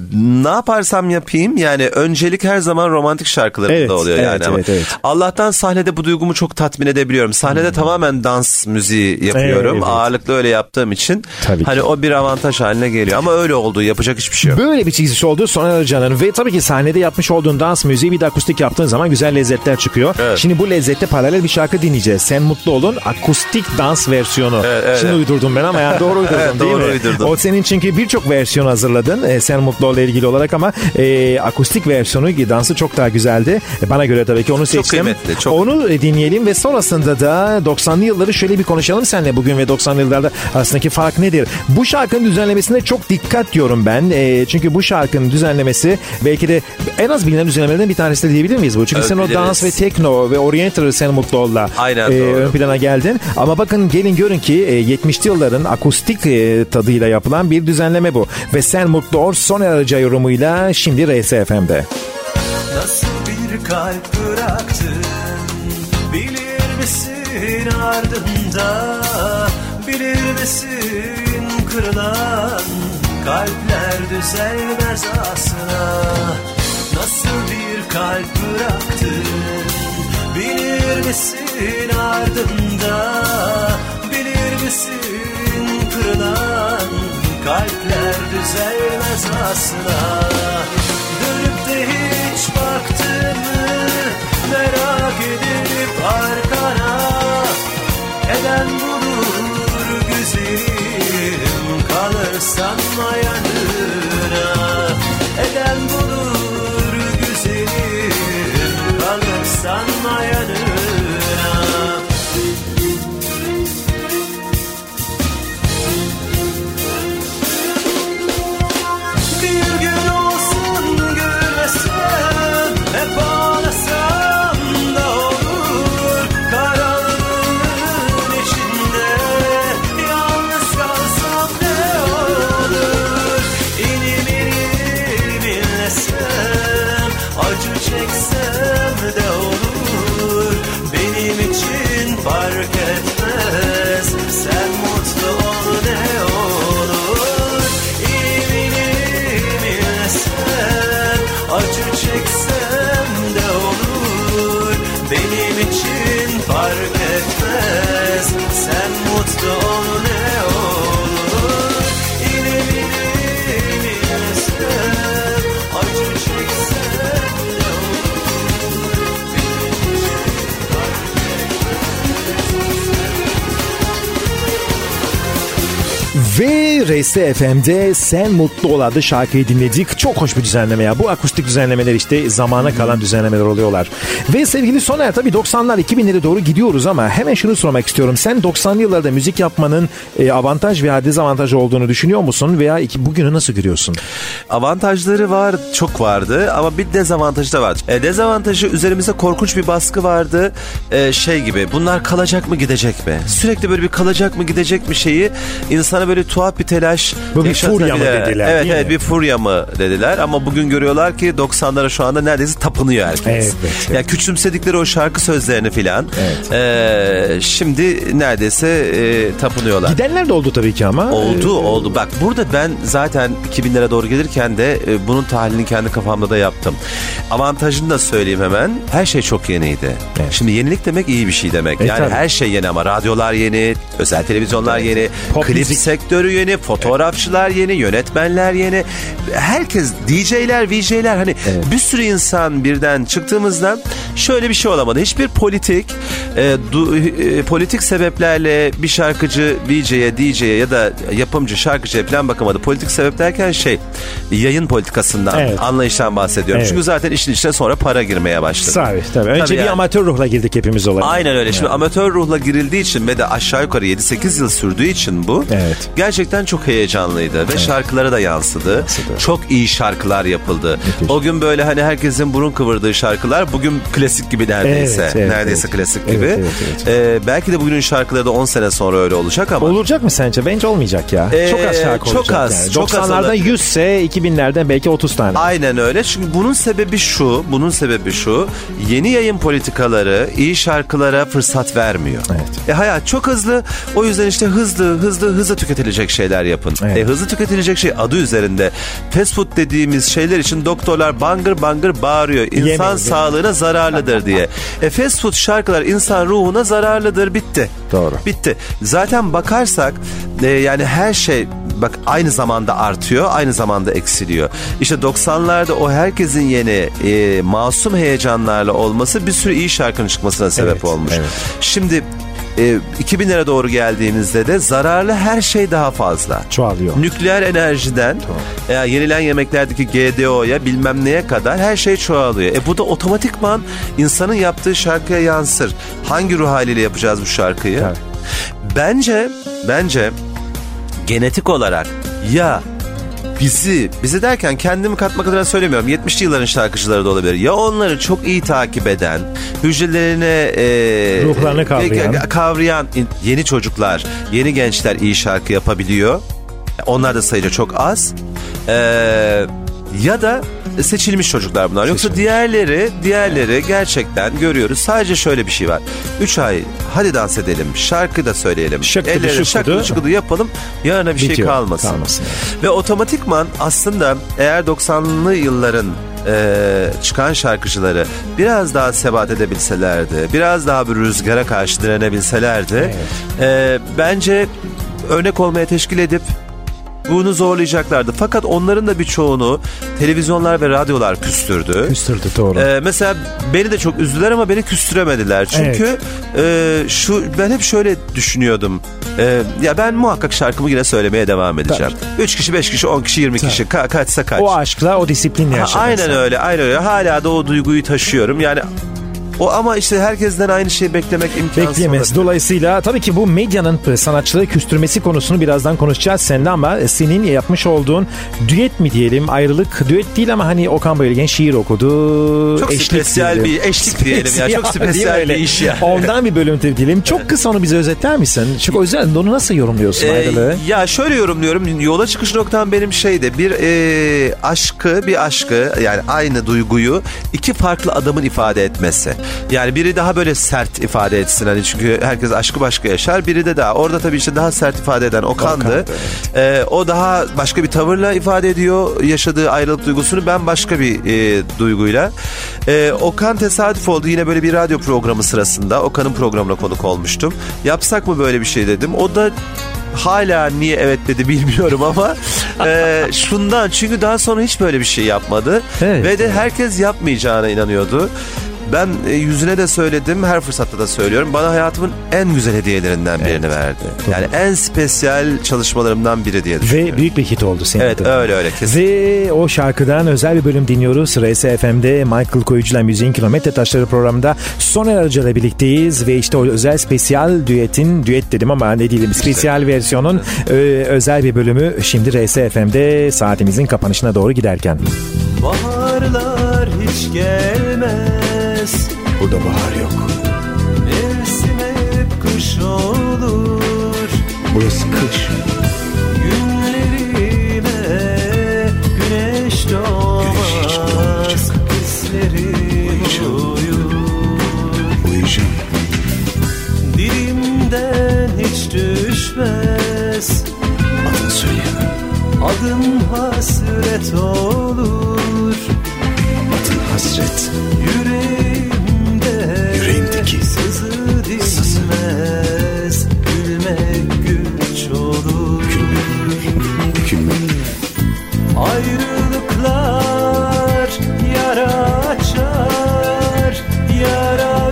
Speaker 3: ne yaparsam yapayım yani öncelik her zaman romantik şarkılarımda
Speaker 2: Evet,
Speaker 3: oluyor
Speaker 2: evet,
Speaker 3: yani. Ama
Speaker 2: evet, evet.
Speaker 3: Allah'tan sahnede bu duygumu çok tatmin edebiliyorum. Sahnede tamamen dans müziği yapıyorum.
Speaker 2: Evet, evet.
Speaker 3: Ağırlıklı öyle yaptığım için.
Speaker 2: Tabii
Speaker 3: hani
Speaker 2: ki.
Speaker 3: O bir avantaj haline geliyor. Ama öyle oldu. Yapacak hiçbir şey yok.
Speaker 2: Böyle bir çizgisi oldu Soner Arıcan'ın ve tabii ki sahnede yapmış olduğun dans müziği bir de akustik yaptığın zaman güzel lezzetler çıkıyor.
Speaker 3: Evet.
Speaker 2: Şimdi bu lezzette paralel bir şarkı dinleyeceğiz. Sen mutlu olun akustik dans versiyonu.
Speaker 3: Evet, evet.
Speaker 2: Şimdi uydurdum ben ama yani doğru uydurdum
Speaker 3: Evet,
Speaker 2: değil
Speaker 3: doğru
Speaker 2: mi?
Speaker 3: uydurdun.
Speaker 2: O senin çünkü birçok versiyon hazırladın. E, sen mutlu ol ile ilgili olarak ama e, akustik versiyonu dansı çok daha güzeldi. E, bana göre tabii ki onu seçtim.
Speaker 3: kıymetli, çok.
Speaker 2: Onu e, dinleyelim ve sonrasında da 90'lı yılları şöyle bir konuşalım seninle bugün ve 90'lı yıllarda arasındaki fark nedir? Bu Bu şarkının düzenlemesine çok dikkat diyorum ben. E, çünkü bu şarkının düzenlemesi belki de en az bilinen düzenlemelerden bir tanesi de diyebilir miyiz bu? Çünkü
Speaker 3: Evet,
Speaker 2: sen o
Speaker 3: biliriz.
Speaker 2: dans ve tekno ve oriental sen mutlu olla
Speaker 3: Aynen,
Speaker 2: e,
Speaker 3: doğru.
Speaker 2: ön plana geldin. Ama bakın gelin görün ki e, 70'li yılların akustik e, tadıyla yapılan bir düzenleme bu. Ve sen mutlu ol son aracı yorumuyla şimdi RSFM'de.
Speaker 1: Nasıl bir kalp bıraktın Bilir misin ardında Bilir misin kırılan Kalpler düzelmez asla. Nasıl bir kalp bıraktın? Bilir misin ardında? Bilir misin kırılan Kalpler düzelmez asla? Dönüp de hiç baktın mı Merak edip arkana Eden bulur Kalırsan yanına Eden bulur güzelim Kalırsan yanına
Speaker 2: RST FM'de Sen Mutlu Ol adlı şarkıyı dinledik. Çok hoş bir düzenleme ya. Bu akustik düzenlemeler işte zamana kalan düzenlemeler oluyorlar. Ve sevgili Soner tabii 90'lar 2000'lere doğru gidiyoruz ama hemen şunu sormak istiyorum. Sen 90'lı yıllarda müzik yapmanın e, avantaj veya dezavantaj olduğunu düşünüyor musun? Veya bugünü nasıl görüyorsun?
Speaker 3: Avantajları var, çok vardı ama bir dezavantajı da vardı. E, dezavantajı üzerimizde korkunç bir baskı vardı. E, şey gibi bunlar kalacak mı gidecek mi? Sürekli böyle bir kalacak mı gidecek mi şeyi insana böyle tuhaf bir telaş
Speaker 2: Bu bir
Speaker 3: yaşatabilir.
Speaker 2: furya mı dediler,
Speaker 3: Evet evet bir furya mı dediler ama bugün görüyorlar ki 90'lara şu anda neredeyse tapınıyor herkes.
Speaker 2: Evet, evet.
Speaker 3: Ya küçümsedikleri o şarkı sözlerini filan e, şimdi neredeyse e, tapınıyorlar.
Speaker 2: Gidenler de oldu tabii ki ama.
Speaker 3: Oldu
Speaker 2: E,
Speaker 3: oldu. Bak burada ben zaten 2000'lere doğru gelirken de e, bunun tahlilini kendi kafamda da yaptım. Avantajını da söyleyeyim hemen. Her şey çok yeniydi.
Speaker 2: Evet.
Speaker 3: Şimdi yenilik demek iyi bir şey demek.
Speaker 2: E,
Speaker 3: yani
Speaker 2: tabii.
Speaker 3: her şey yeni ama radyolar yeni, özel televizyonlar yeni,
Speaker 2: Pop
Speaker 3: klip
Speaker 2: müzik.
Speaker 3: sektörü yeni, fotoğrafçılar yeni, yönetmenler yeni. Herkes DJ'ler, VJ'ler hani bir sürü insan birden çıktığımızda şöyle bir şey olamadı. Hiçbir politik e, du- e, politik sebeplerle bir şarkıcı VJ'ye, DJ'ye ya da yapımcı şarkıcıya falan bakamadı. Politik sebep derken şey yayın politikasından,
Speaker 2: Evet.
Speaker 3: anlayıştan bahsediyorum.
Speaker 2: Evet.
Speaker 3: Çünkü zaten işin içine sonra para girmeye başladı.
Speaker 2: Tabii tabii. Önce
Speaker 3: Tabii
Speaker 2: bir
Speaker 3: yani.
Speaker 2: amatör ruhla girdik hepimiz olarak.
Speaker 3: Aynen öyle. Şimdi amatör ruhla girildiği için ve de aşağı yukarı 7-8 yıl sürdüğü için bu
Speaker 2: Evet.
Speaker 3: gerçekten çok heyecanlıydı ve şarkılara da yansıdı.
Speaker 2: Yansıdı.
Speaker 3: Çok iyi şarkılar yapıldı.
Speaker 2: Müthiş.
Speaker 3: O gün böyle hani herkesin burun kıvırdığı şarkılar bugün klasik gibi neredeyse.
Speaker 2: Evet, evet,
Speaker 3: neredeyse
Speaker 2: evet.
Speaker 3: klasik
Speaker 2: Evet,
Speaker 3: gibi.
Speaker 2: evet, evet.
Speaker 3: Ee, belki de bugünün şarkıları da 10 sene sonra öyle olacak ama
Speaker 2: Olacak mı sence? Bence olmayacak ya.
Speaker 3: Ee,
Speaker 2: çok az şarkı
Speaker 3: çok
Speaker 2: olacak
Speaker 3: az,
Speaker 2: yani.
Speaker 3: çok az
Speaker 2: 90'lardan
Speaker 3: olabilir.
Speaker 2: 100 ise 2000'lerden belki 30 tane.
Speaker 3: Aynen öyle. Çünkü bunun sebebi şu, bunun sebebi şu. Yeni yayın politikaları iyi şarkılara fırsat vermiyor.
Speaker 2: Evet.
Speaker 3: E hayat çok hızlı. O yüzden işte hızlı, hızlı, hızlı tüketilecek şeyler yapın.
Speaker 2: Evet.
Speaker 3: E hızlı tüketilecek şey adı üzerinde. Fast food dediğimiz şeyler için doktorlar bangır bangır bağırıyor. İnsan
Speaker 2: Yemeyin,
Speaker 3: sağlığına zararlıdır diye. E fast food şarkılar insan ruhuna zararlıdır. Bitti.
Speaker 2: Doğru.
Speaker 3: Bitti. Zaten bakarsak e, yani her şey bak aynı zamanda artıyor, aynı zamanda eksiliyor. İşte 90'larda o herkesin yeni e, masum heyecanlarla olması bir sürü iyi şarkının çıkmasına sebep
Speaker 2: Evet,
Speaker 3: olmuş.
Speaker 2: evet.
Speaker 3: Şimdi e, 2000'lere doğru geldiğimizde de zararlı her şey daha fazla.
Speaker 2: Çoğalıyor.
Speaker 3: Nükleer enerjiden e, yenilen yemeklerdeki GDO'ya bilmem neye kadar her şey çoğalıyor. E bu da otomatikman insanın yaptığı şarkıya yansır. Hangi ruh haliyle yapacağız bu şarkıyı?
Speaker 2: Tabii.
Speaker 3: Bence bence genetik olarak ya bizi, bizi derken kendimi katmak adına söylemiyorum. 70'li yılların şarkıcıları da olabilir. Ya onları çok iyi takip eden, hücrelerine... E,
Speaker 2: Ruhlarını kavrayan.
Speaker 3: e, kavrayan yeni çocuklar, yeni gençler iyi şarkı yapabiliyor. Onlar da sayıca çok az. E, ya da seçilmiş çocuklar bunlar. Yoksa diğerleri, diğerleri gerçekten görüyoruz. Sadece şöyle bir şey var. 3 ay hadi dans edelim, şarkı da söyleyelim.
Speaker 2: Şıkkıdı
Speaker 3: ellerine
Speaker 2: şıkkıdı.
Speaker 3: şakkıdı şıkkıdı yapalım. Yarına bir şey
Speaker 2: Bitiyor,
Speaker 3: kalmasın.
Speaker 2: kalmasın.
Speaker 3: Ve otomatikman aslında eğer 90'lı yılların e, çıkan şarkıcıları biraz daha sebat edebilselerdi, biraz daha bir rüzgara karşı direnebilselerdi, e, bence örnek olmaya teşkil edip bunu zorlayacaklardı. Fakat onların da birçoğunu televizyonlar ve radyolar küstürdü.
Speaker 2: Küstürdü doğru.
Speaker 3: Ee, mesela beni de çok üzdüler ama beni küstüremediler. Çünkü e, şu ben hep şöyle düşünüyordum. E, ya ben muhakkak şarkımı yine söylemeye devam edeceğim. 3 kişi, 5 kişi, 10 kişi, 20 kişi ka- kaçsa kaç.
Speaker 2: o aşkla o disiplinle yaşadın
Speaker 3: aynen
Speaker 2: sen.
Speaker 3: öyle, aynen öyle. Hala da o duyguyu taşıyorum. Yani o ama işte herkesten aynı şeyi beklemek imkansız.
Speaker 2: Bekleyemez.
Speaker 3: olabilir.
Speaker 2: Dolayısıyla tabii ki bu medyanın sanatçıları küstürmesi konusunu birazdan konuşacağız seninle ama senin yapmış olduğun düet mi diyelim ayrılık düet değil ama hani Okan Bayülgen şiir okudu.
Speaker 3: Çok
Speaker 2: eşlik
Speaker 3: spesiyel
Speaker 2: diyelim.
Speaker 3: bir eşlik diyelim ya. Çok spesiyel bir iş ya.
Speaker 2: Ondan bir bölüm diyelim. Çok kısa onu bize özetler misin? Çünkü yüzden onu nasıl yorumluyorsun
Speaker 3: Ee,
Speaker 2: ayrılığı?
Speaker 3: ya şöyle yorumluyorum. Yola çıkış noktam benim şeydi. Bir e, aşkı, bir aşkı yani aynı duyguyu iki farklı adamın ifade etmesi. Yani biri daha böyle sert ifade etsin hani çünkü herkes aşkı başka yaşar. Biri de daha orada tabii işte daha sert ifade eden Okan'dı.
Speaker 2: Okan'dı,
Speaker 3: Ee, o daha başka bir tavırla ifade ediyor yaşadığı ayrılık duygusunu. Ben başka bir e, duyguyla. Ee, Okan tesadüf oldu. Yine böyle bir radyo programı sırasında Okan'ın programına konuk olmuştum. Yapsak mı böyle bir şey dedim. O da hala niye evet dedi bilmiyorum ama e, şundan çünkü daha sonra hiç böyle bir şey yapmadı
Speaker 2: Evet.
Speaker 3: ve de herkes yapmayacağına inanıyordu. Ben e, yüzüne de söyledim, her fırsatta da söylüyorum. Bana hayatımın en güzel hediyelerinden birini verdi. Yani en spesiyel çalışmalarımdan biri diye düşünüyorum.
Speaker 2: Ve büyük bir hit oldu senin
Speaker 3: Evet
Speaker 2: adına.
Speaker 3: öyle öyle kesin.
Speaker 2: Ve o şarkıdan özel bir bölüm dinliyoruz. R'si FM'de Michael Koyucu'la Müziğin Kilometre Taşları programında Soner Arıca ile birlikteyiz. Ve işte o özel spesiyal düetin, düet dedim ama ne diyelim spesiyal versiyonun e, özel bir bölümü şimdi R'si FM'de saatimizin kapanışına doğru giderken.
Speaker 1: Baharlar hiç gelmez
Speaker 2: Burada bahar yok.
Speaker 1: Mevsim hep kış olur
Speaker 2: Burası kış.
Speaker 1: Günlerime güneş doğmaz Hislerim uyur
Speaker 2: Uyuyacağım.
Speaker 1: Dilimden hiç düşmez
Speaker 2: Adını söyleyemem.
Speaker 1: Adın hasret olur
Speaker 2: Adın hasret. Yüreğimdeki
Speaker 1: sızı dinmez Gülmek güç olur.
Speaker 2: Gülmek.
Speaker 1: Ayrılıklar yara açar Yara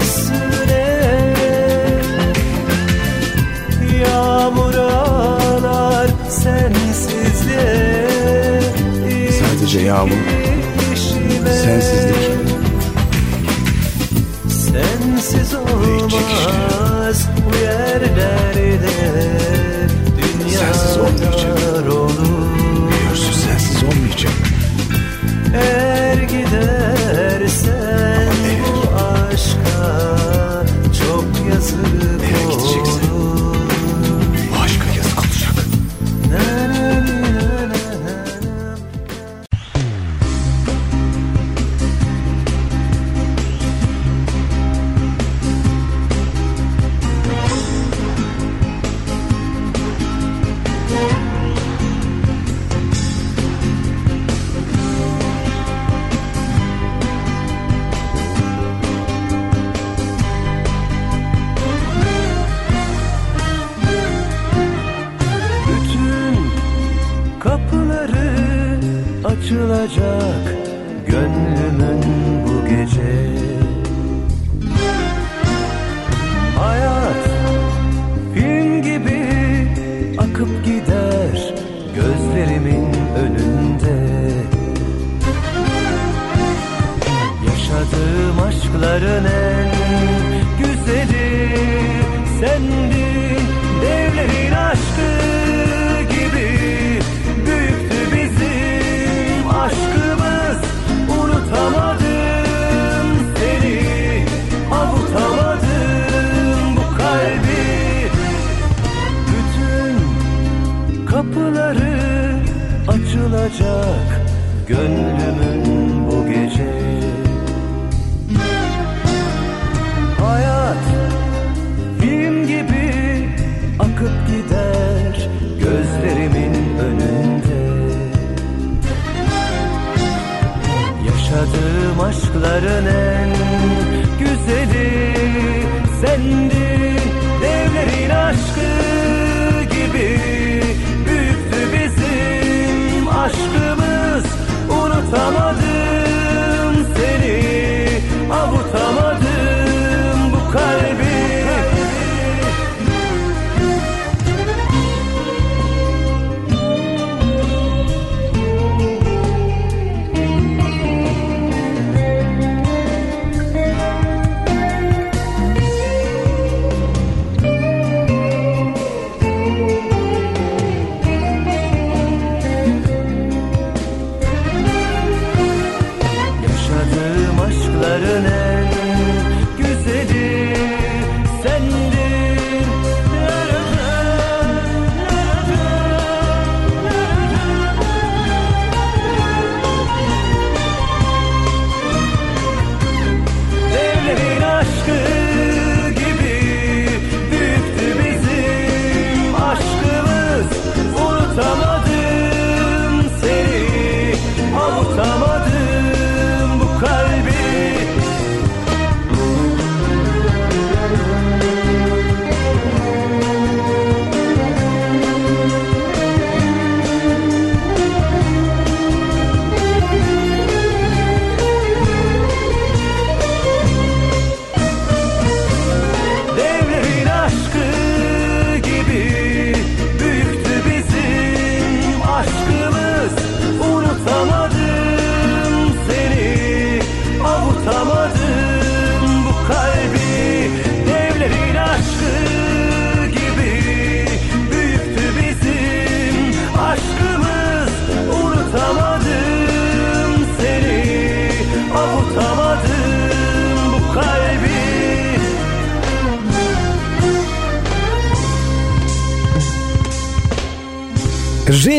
Speaker 1: üstüne. Yağmur ağlar sensizliğe.
Speaker 2: Sadece yağmur,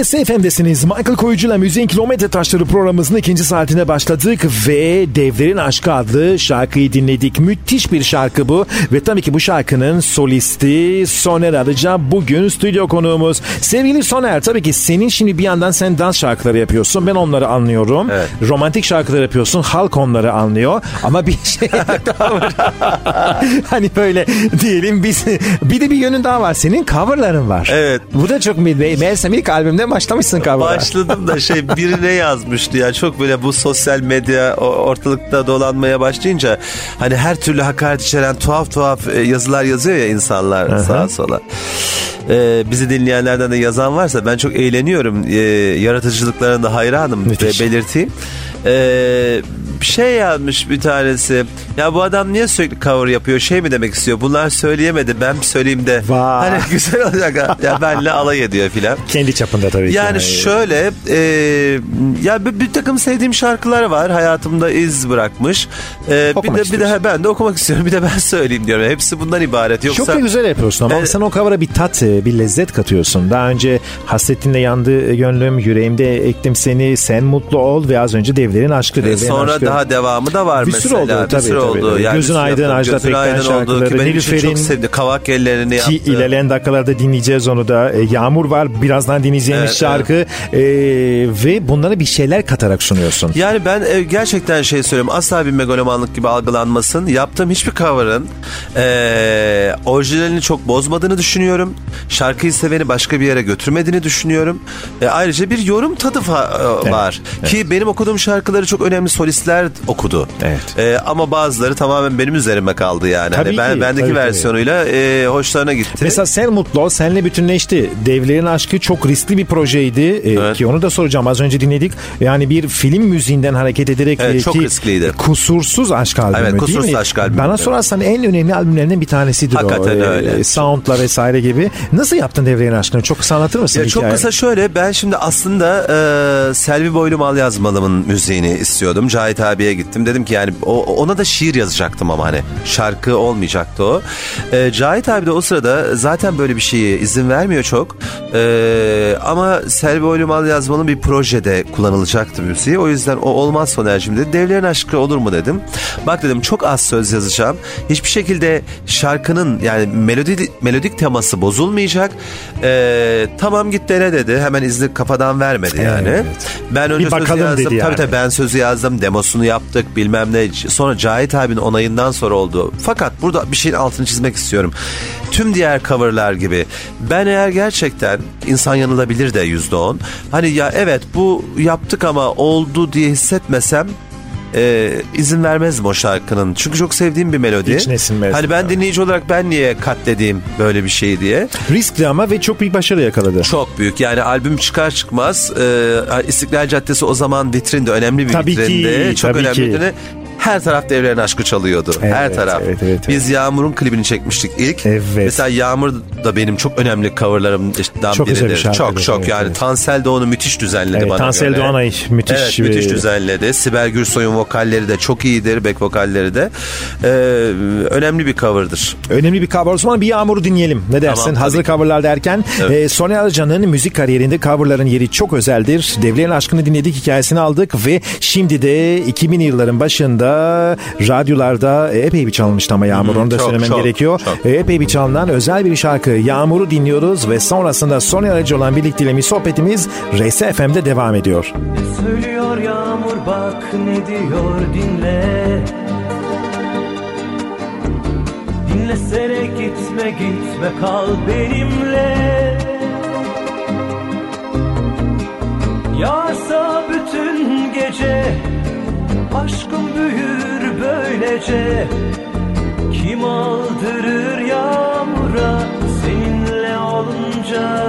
Speaker 2: RSFM'desiniz. Michael Koyucu'la Müziğin Kilometre Taşları programımızın ikinci saatine başladık ve Devlerin Aşkı adlı şarkıyı dinledik. Müthiş bir şarkı bu ve tabii ki bu şarkının solisti Soner Arıca bugün stüdyo konuğumuz. Sevgili Soner tabii ki senin şimdi bir yandan sen dans şarkıları yapıyorsun. Ben onları anlıyorum.
Speaker 3: Evet.
Speaker 2: Romantik şarkılar yapıyorsun. Halk onları anlıyor. Ama bir şey hani böyle diyelim biz bir de bir yönün daha var. Senin coverların var.
Speaker 3: Evet.
Speaker 2: Bu da çok me- meğersem ilk başlamışsın cover'a.
Speaker 3: Başladım da şey biri ne yazmıştı ya çok böyle bu sosyal medya ortalıkta dolanmaya başlayınca hani her türlü hakaret içeren tuhaf tuhaf e, yazılar yazıyor ya insanlar sağa sola. Ee, bizi dinleyenlerden de yazan varsa ben çok eğleniyorum. Ee, yaratıcılıklarına da hayranım
Speaker 2: Müthiş.
Speaker 3: belirteyim. Ee, şey yazmış bir tanesi. Ya bu adam niye sürekli cover yapıyor? Şey mi demek istiyor? Bunlar söyleyemedi. Ben söyleyeyim de.
Speaker 2: Vay.
Speaker 3: Hani güzel olacak. ha. ya benle alay ediyor filan.
Speaker 2: Kendi çapında tabii ki.
Speaker 3: Yani şöyle e, ya bir, bir takım sevdiğim şarkılar var hayatımda iz bırakmış. E, bir de bir de ben de okumak istiyorum. Bir de ben söyleyeyim diyorum. Hepsi bundan ibaret. Yoksa
Speaker 2: Çok da güzel yapıyorsun ama
Speaker 3: Evet.
Speaker 2: sen o cover'a bir tat, e, bir lezzet katıyorsun. Daha önce hasretinle yandı gönlüm, yüreğimde ektim seni, sen mutlu ol ve az önce devlerin aşkı,
Speaker 3: e,
Speaker 2: devlerin
Speaker 3: sonra
Speaker 2: aşkı.
Speaker 3: Daha devamı da var
Speaker 2: Bir
Speaker 3: mesela.
Speaker 2: sürü oldu,
Speaker 3: bir
Speaker 2: tabii,
Speaker 3: sürü
Speaker 2: tabii.
Speaker 3: oldu.
Speaker 2: Gözün Aydın. Ajda Pekkan şarkıları, Nilüfer'in-
Speaker 3: sevdi. Kavak ellerini yaptı.
Speaker 2: Ki ilerleyen dakikalarda dinleyeceğiz onu da. E, Yağmur var birazdan dinleyeceğimiz
Speaker 3: Evet,
Speaker 2: şarkı E, ve bunlara bir şeyler katarak sunuyorsun.
Speaker 3: Yani ben e, gerçekten şey söylüyorum asla bir megalomanlık gibi algılanmasın. Yaptığım hiçbir cover'ın e, orijinalini çok bozmadığını düşünüyorum. Şarkıyı seveni başka bir yere götürmediğini düşünüyorum. E, ayrıca bir yorum tadı e, var. Ki benim okuduğum şarkıları çok önemli solistler okudu.
Speaker 2: Evet.
Speaker 3: E, ama bazıları tamamen benim üzerime kaldı yani.
Speaker 2: Tabii
Speaker 3: Hani ben
Speaker 2: ki,
Speaker 3: bendeki
Speaker 2: tabii,
Speaker 3: versiyonuyla e, hoşlarına gitti.
Speaker 2: Mesela sen mutlu ol, senle bütünleşti. Devlerin aşkı çok riskli bir projeydi Ee,
Speaker 3: Evet.
Speaker 2: ki onu da soracağım. Az önce dinledik. Yani bir film müziğinden hareket ederek
Speaker 3: Evet,
Speaker 2: e,
Speaker 3: çok
Speaker 2: ki
Speaker 3: riskliydi.
Speaker 2: Kusursuz aşk albümü
Speaker 3: Evet,
Speaker 2: değil
Speaker 3: Kusursuz
Speaker 2: mi?
Speaker 3: Aşk albümü.
Speaker 2: Bana sorarsan en önemli albümlerinden bir tanesidir o.
Speaker 3: Hakikaten
Speaker 2: Ee,
Speaker 3: öyle.
Speaker 2: Soundla vesaire gibi. Nasıl yaptın Devlerin aşkını? Çok kısa anlatır mısın?
Speaker 3: Ya çok kısa şöyle ben şimdi aslında e, Selvi Boylu Mal Yazmalım'ın müziğini istiyordum. Cahit abiye gittim. Dedim ki yani o, ona da şiir yazacaktım ama hani şarkı olmayacaktı o. E, Cahit abi de o sırada zaten böyle bir şeye izin vermiyor çok. E, ama Selvi Boylu Mal Yazmalım bir projede kullanılacaktı müziği. O yüzden o olmaz Soner'cim dedi. Devlerin aşkı olur mu dedim. Bak dedim çok az söz yazacağım. Hiçbir şekilde şarkının yani melodi, melodik teması bozulmayacak. E, tamam git dene dedi. Hemen izni kafadan vermedi yani.
Speaker 2: Evet.
Speaker 3: Ben önce
Speaker 2: Bir
Speaker 3: söz
Speaker 2: bakalım
Speaker 3: yazdım.
Speaker 2: dedi yani.
Speaker 3: Tabii tabii ben sözü yazdım, demosunu yaptık bilmem ne. Sonra Cahit abinin onayından sonra oldu. Fakat burada bir şeyin altını çizmek istiyorum. Tüm diğer coverlar gibi ben eğer gerçekten insan yanılabilir de yüzde on. Hani ya evet bu yaptık ama oldu diye hissetmesem e, izin vermezdim o şarkının. Çünkü çok sevdiğim bir melodi.
Speaker 2: İçine sinmez.
Speaker 3: Hani ben dinleyici olarak ben niye katledeyim böyle bir şeyi diye.
Speaker 2: Riskli ama ve çok büyük başarı yakaladı.
Speaker 3: Çok büyük yani albüm çıkar çıkmaz e, İstiklal Caddesi o zaman vitrinde önemli bir
Speaker 2: Tabii ki,
Speaker 3: vitrinde. Çok
Speaker 2: tabii
Speaker 3: önemli
Speaker 2: ki.
Speaker 3: vitrinde. Her taraf devlerin aşkı çalıyordu.
Speaker 2: Evet,
Speaker 3: Her taraf.
Speaker 2: evet, evet,
Speaker 3: Biz Yağmur'un klibini çekmiştik ilk.
Speaker 2: Evet.
Speaker 3: Mesela Yağmur da benim çok önemli coverlarımdan
Speaker 2: Çok güzel bir
Speaker 3: biridir. Çok çok
Speaker 2: evet,
Speaker 3: yani
Speaker 2: evet.
Speaker 3: Tansel onu müthiş düzenledi
Speaker 2: Evet,
Speaker 3: bana
Speaker 2: Tansel
Speaker 3: göre.
Speaker 2: Doğanay müthiş
Speaker 3: Evet
Speaker 2: bir-
Speaker 3: müthiş düzenledi. Sibel Gürsoy'un vokalleri de çok iyidir. Back vokalleri de. Ee, önemli bir cover'dır.
Speaker 2: Önemli bir cover. O zaman bir Yağmur'u dinleyelim. Ne dersin?
Speaker 3: Tamam, tabii
Speaker 2: Hazır
Speaker 3: ki.
Speaker 2: coverlar derken
Speaker 3: Evet.
Speaker 2: e, Soner Arıcan'ın müzik kariyerinde coverların yeri çok özeldir. Devlerin aşkını dinledik, hikayesini aldık ve şimdi de 2000 yılların başında radyolarda epey bir çalınmıştı ama Yağmur. Onu da
Speaker 3: çok,
Speaker 2: söylemem
Speaker 3: çok,
Speaker 2: gerekiyor.
Speaker 3: çok.
Speaker 2: E, Epey bir çalınan özel bir şarkı. Yağmur'u dinliyoruz ve sonrasında Soner Arıcı olan birlikteliğimiz sohbetimiz RS FM'de devam ediyor.
Speaker 1: Söylüyor yağmur bak ne diyor dinle Dinlesene gitme gitme kal benimle Yağsa bütün gece Aşkım büyür böylece. Kim aldırır yağmura seninle olunca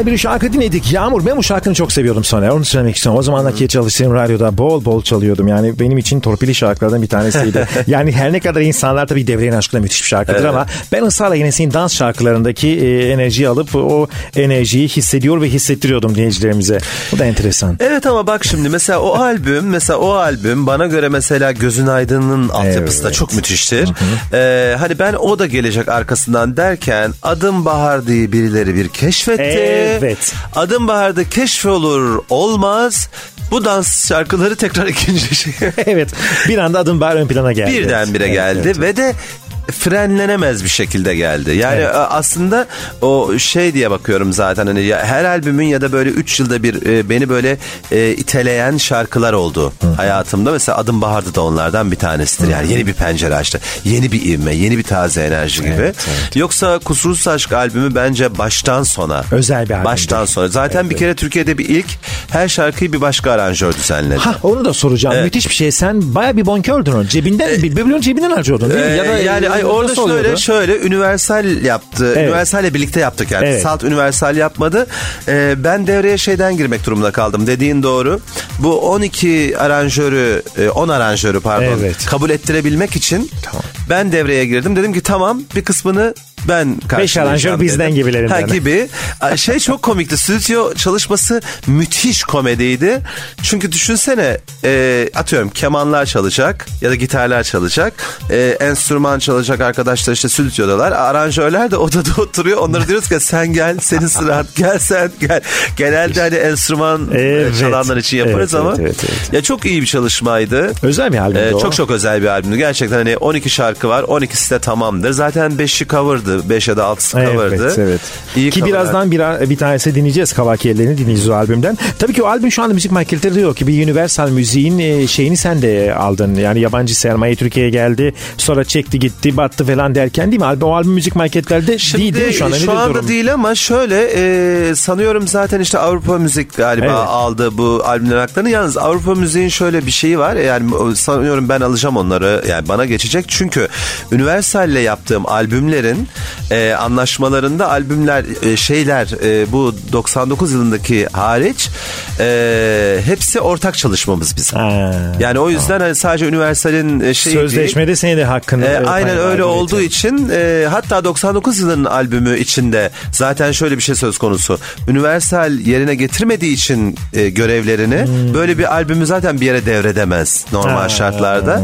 Speaker 2: Ve özel bir şarkı dinledik. Yağmur ben bu şarkını çok seviyordum sonra. Onu söylemek istiyorum. O zamanlar çalıştığım radyoda bol bol çalıyordum. Yani benim için torpili şarkılardan bir tanesiydi. yani her ne kadar insanlar tabii devreyin aşkına müthiş bir şarkıdır evet. ama ben ısrarla yine senin dans şarkılarındaki e, enerjiyi alıp o enerjiyi hissediyor ve hissettiriyordum dinleyicilerimize. Bu da enteresan.
Speaker 3: Evet ama bak şimdi mesela o albüm mesela o albüm bana göre mesela Gözün Aydın'ın altyapısı evet. da çok müthiştir. Ee, hani ben o da gelecek arkasından derken Adım Bahar diye birileri bir keşfetti.
Speaker 2: Evet.
Speaker 3: Adım Bahar'da keşfolur olmaz bu dans şarkıları tekrar ikinci şey.
Speaker 2: evet bir anda adım bahar ön plana geldi.
Speaker 3: Birdenbire evet, geldi evet. ve de frenlenemez bir şekilde geldi. Yani evet. aslında o şey diye bakıyorum zaten hani ya her albümün ya da böyle 3 yılda bir e, beni böyle e, iteleyen şarkılar oldu Hı. hayatımda. Mesela Adım Bahar'da da onlardan bir tanesidir. Hı. Yani yeni bir pencere açtı. Yeni bir ivme, yeni bir taze enerji gibi. Evet, evet. Yoksa Kusursuz Aşk albümü bence baştan sona.
Speaker 2: Özel bir albüm.
Speaker 3: Baştan sona. Zaten evet. bir kere Türkiye'de bir ilk her şarkıyı bir başka aranjör düzenledi.
Speaker 2: Ha onu da soracağım. Evet. Müthiş bir şey. Sen baya bir bonkördün o. Cebinden, ee, birbirinin cebinden harcıyordun değil mi?
Speaker 3: E, ya da, yani ay, orada şöyle oluyordu? şöyle Universal yaptı. Evet. Universal'le birlikte yaptık yani. Evet. Salt Universal yapmadı. Ee, ben devreye şeyden girmek durumunda kaldım. Dediğin doğru. Bu 12 aranjörü, 10 e, aranjörü pardon. Evet. Kabul ettirebilmek için tamam. ben devreye girdim. Dedim ki tamam bir kısmını ben
Speaker 2: Beş aranjör bizden gibilerinden.
Speaker 3: Ha gibi. Şey çok komikti. Stüdyo çalışması müthiş komediydi. Çünkü düşünsene e, atıyorum kemanlar çalacak ya da gitarlar çalacak. E, enstrüman çalacak arkadaşlar işte stüdyodalar. Aranjörler de odada oturuyor. Onlara diyoruz ki sen gel senin sıran gel sen gel. Genelde hani enstrüman e, evet. çalanlar için yaparız evet, ama evet, evet, evet. ya çok iyi bir çalışmaydı.
Speaker 2: Özel bir albümdü ee,
Speaker 3: Çok çok özel bir albümdü. Gerçekten hani 12 şarkı var. 12'si de tamamdır. Zaten 5'i cover'dı cover'dı. 5 ya da 6'sı cover'dı.
Speaker 2: Evet, evet. İyi ki cover'lar. birazdan bir, bir tanesi dinleyeceğiz Kavakiye'lerini dinleyeceğiz o albümden. Tabii ki o albüm şu anda müzik marketleri diyor ki bir Universal müziğin e, şeyini sen de aldın. Yani yabancı sermaye Türkiye'ye geldi. Sonra çekti gitti battı falan derken değil mi? Albüm, o albüm müzik marketlerde Şimdi, değil, değil mi şu anda?
Speaker 3: Şu anda durum? değil ama şöyle e, sanıyorum zaten işte Avrupa Müzik galiba evet. aldı bu albümlerin haklarını. Yalnız Avrupa Müziğin şöyle bir şeyi var. Yani sanıyorum ben alacağım onları. Yani bana geçecek. Çünkü Universal ile yaptığım albümlerin e, anlaşmalarında albümler e, şeyler e, bu 99 yılındaki hariç e, hepsi ortak çalışmamız bizim. Ha, yani o yüzden tamam. hani sadece Universal'in e, şeyi
Speaker 2: sözleşmede senin de hakkını
Speaker 3: e, aynen öyle olduğu için e, hatta 99 yılının albümü içinde zaten şöyle bir şey söz konusu. Universal yerine getirmediği için e, görevlerini hmm. böyle bir albümü zaten bir yere devredemez normal ha, şartlarda. Ha.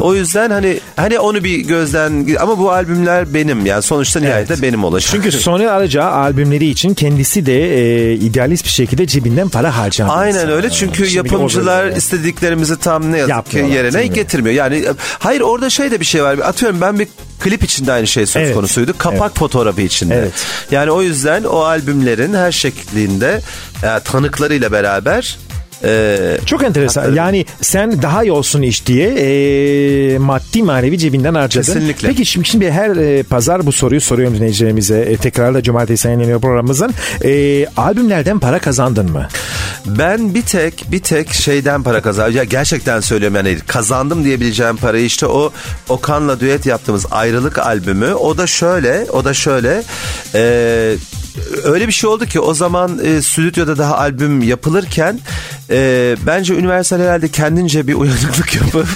Speaker 3: O yüzden hani hani onu bir gözden ama bu albümler benim yani son sonuçta nihayetinde evet. benim olacak.
Speaker 2: Çünkü Sony alacağı albümleri için kendisi de e, idealist bir şekilde cebinden para harcar.
Speaker 3: Aynen öyle çünkü Şimdi yapımcılar istediklerimizi tam ne yazık ki yerine getirmiyor. Yani e, hayır orada şey de bir şey var. Atıyorum ben bir klip içinde aynı şey söz evet. konusuydu. Kapak evet. fotoğrafı içinde. Evet. Yani o yüzden o albümlerin her şeklinde e, tanıklarıyla beraber
Speaker 2: ee, Çok enteresan. Hakları. Yani sen daha iyi olsun iş diye e, maddi manevi cebinden harcadın.
Speaker 3: Kesinlikle.
Speaker 2: Peki şimdi, şimdi her e, pazar bu soruyu soruyorum dinleyicilerimize. E, tekrarla cumartesi yayınlanıyor programımızın. E, albümlerden para kazandın mı?
Speaker 3: Ben bir tek bir tek şeyden para kazandım. Ya gerçekten söylüyorum yani kazandım diyebileceğim parayı işte o Okan'la düet yaptığımız ayrılık albümü. O da şöyle, o da şöyle. Eee öyle bir şey oldu ki o zaman e, stüdyoda daha albüm yapılırken e, bence Universal herhalde kendince bir uyanıklık yapıp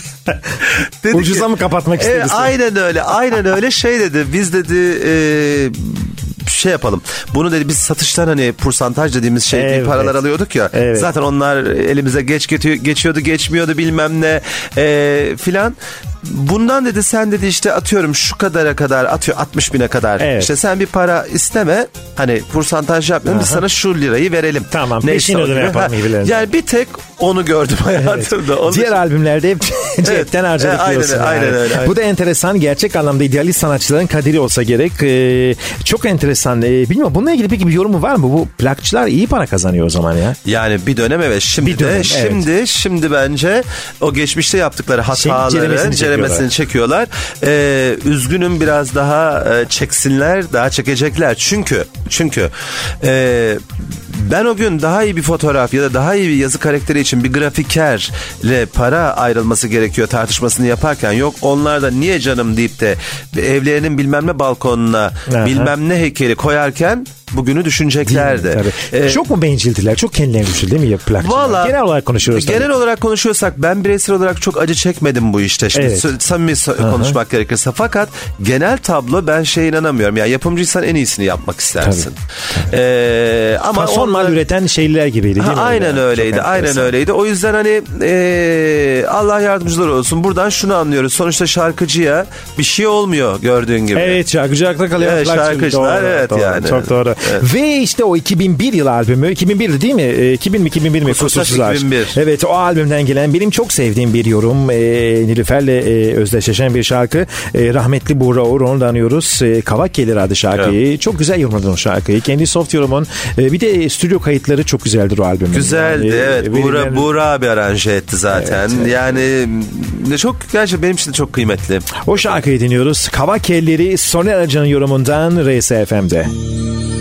Speaker 2: Ucuza ki, mı kapatmak istedi? E,
Speaker 3: aynen öyle aynen öyle şey dedi biz dedi e, şey yapalım. Bunu dedi biz satıştan hani porsantaj dediğimiz şey evet. paralar alıyorduk ya. Evet. Zaten onlar elimize geç geçiyordu geçmiyordu bilmem ne e, filan. Bundan dedi sen dedi işte atıyorum şu kadara kadar atıyor 60 bine kadar. Evet. İşte sen bir para isteme hani porsantaj yapmayalım biz sana şu lirayı verelim.
Speaker 2: Tamam Neyse, peşin ödeme yapalım.
Speaker 3: Yani bir tek onu gördüm hayatımda.
Speaker 2: Evet. Diğer için... albümlerde hep cepten harcadık evet, diyorsun. Aynen, yani. aynen. Aynen. Bu da enteresan gerçek anlamda idealist sanatçıların kaderi olsa gerek. Ee, çok enteresan. Ee, bilmiyorum bununla ilgili peki bir yorumu var mı? Bu plakçılar iyi para kazanıyor o zaman ya.
Speaker 3: Yani bir dönem evet. Şimdi bir dönem, de şimdi evet. şimdi bence o geçmişte yaptıkları hataları şey, ceremesini çekiyorlar. Ee, üzgünüm biraz daha e, çeksinler, daha çekecekler. Çünkü çünkü e, Ben o gün daha iyi bir fotoğraf ya da daha iyi bir yazı karakteri için bir grafikerle para ayrılması gerekiyor tartışmasını yaparken yok onlar da niye canım deyip de evlerinin bilmem ne balkonuna
Speaker 2: Aha.
Speaker 3: bilmem ne heykeli koyarken bugünü düşüneceklerdi.
Speaker 2: Tabii.
Speaker 3: Ee,
Speaker 2: çok mu bencildiler? Çok kendilerine güçlü değil mi?
Speaker 3: Valla
Speaker 2: Genel olarak konuşuyoruz. tabii.
Speaker 3: Genel olarak konuşuyorsak ben bireysel olarak çok acı çekmedim bu işte. Şimdi
Speaker 2: Evet.
Speaker 3: samimi so- konuşmak gerekirse. Fakat genel tablo ben şeye inanamıyorum. Ya yapımcıysan en iyisini yapmak istersin. Ee, ama
Speaker 2: Fason mal üreten şeyler gibiydi değil
Speaker 3: Ha,
Speaker 2: mi?
Speaker 3: aynen
Speaker 2: Çok
Speaker 3: öyleydi. Aynen
Speaker 2: enteresan.
Speaker 3: öyleydi. O yüzden hani e, Allah yardımcılar olsun. Buradan şunu anlıyoruz. Sonuçta şarkıcıya bir şey olmuyor gördüğün gibi.
Speaker 2: Evet şarkıcı akla kalıyor.
Speaker 3: Evet, şarkıcılar, evet
Speaker 2: doğru,
Speaker 3: yani.
Speaker 2: Çok doğru.
Speaker 3: Evet.
Speaker 2: Ve işte o 2001 yıl albümü. 2001 değil mi? E, 2000 mi 2001 mi?
Speaker 3: Kusursuz
Speaker 2: Kusursuz Aşk.
Speaker 3: 2001.
Speaker 2: Evet o albümden gelen benim çok sevdiğim bir yorum. E, Nilüfer'le e, özdeşleşen bir şarkı. E, rahmetli Buğra Uğur onu da anıyoruz. E, Kavak Gelir adı şarkıyı. Çok güzel yorumladın o şarkıyı. Kendi soft yorumun. E, bir de stüdyo kayıtları çok güzeldir o albümün.
Speaker 3: Güzeldi
Speaker 2: Yani,
Speaker 3: evet.
Speaker 2: e,
Speaker 3: Buğra,
Speaker 2: verilen-
Speaker 3: Buğra abi aranje etti zaten.
Speaker 2: Evet, evet.
Speaker 3: Yani ne çok gerçi benim için çok kıymetli.
Speaker 2: O şarkıyı dinliyoruz. Kavak Elleri Soner Arıcan'ın yorumundan RSFM'de.
Speaker 1: Delilik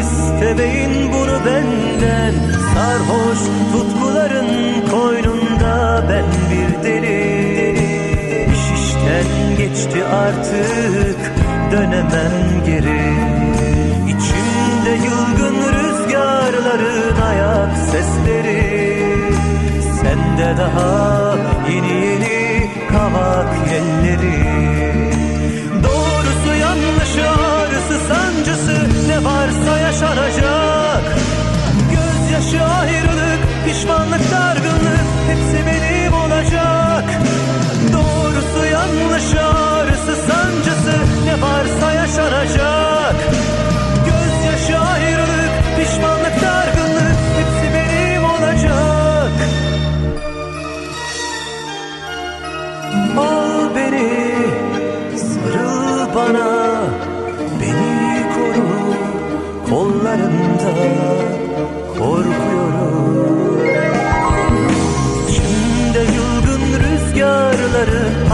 Speaker 1: İstemeyin bunu benden. Sarhoş tutkuların koynunda Ben bir deli. İş işten geçti artık Dönemem geri. İçimde yılgın rüzgarların ayak sesleri. Sende daha Gözyaşı ayrılık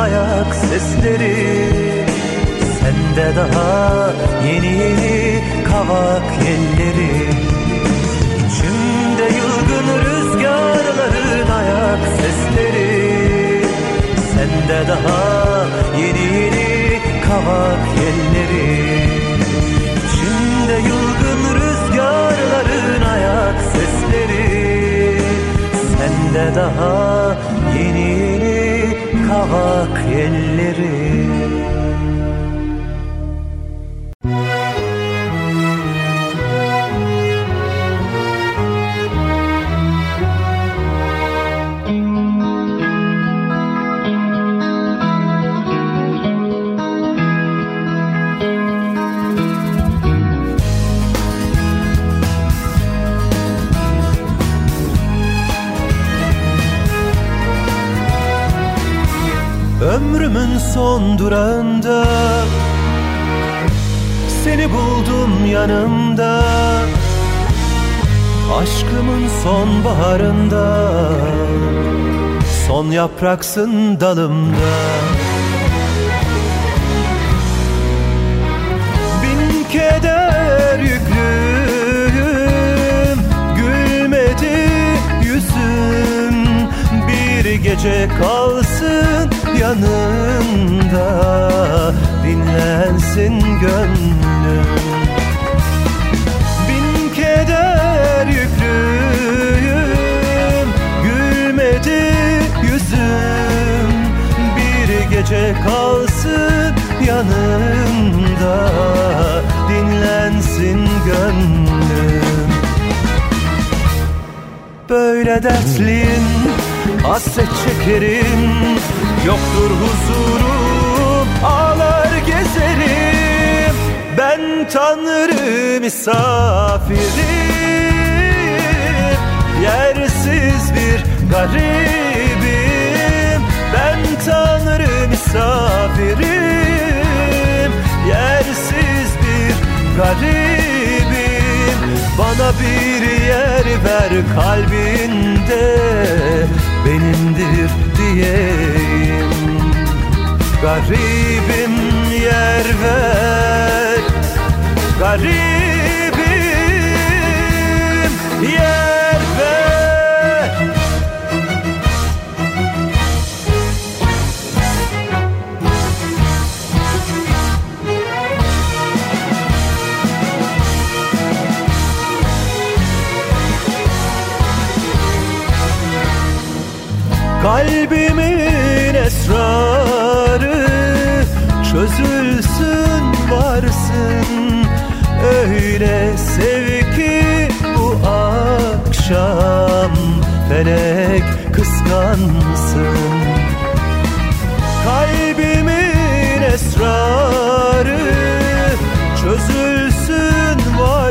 Speaker 1: ayak sesleri. Sende daha yeni yeni kavak yelleri. İçimde yılgın rüzgarların ayak sesleri. Sende daha yeni yeni kavak yelleri. İçimde yılgın rüzgarların ayak sesleri. Sende daha yeni yeni kavak yelleri Ömrümün son durağında Seni buldum yanımda. Aşkımın son baharında Son yapraksın dalımda. Bin keder yüklüyüm Gülmedi yüzüm. Bir gece kalsın yanında Dinlensin gönlüm. Bin keder yüklüyüm Gülmedi yüzüm. Bir gece kalsın yanında Dinlensin gönlüm. Böyle dertliyim Hasret çekerim Yoktur huzurum Ağlar gezerim. Ben Tanrı misafirim. Yersiz bir garibim. Ben Tanrı misafirim. Yersiz bir garibim Bana bir yer ver kalbinde Benimdir diyeyim. Garibim yer ver Garibim Kalbimin esrarı çözülsün varsın. Öyle sev ki bu akşam felek kıskansın. Kalbimin esrarı çözülsün varsın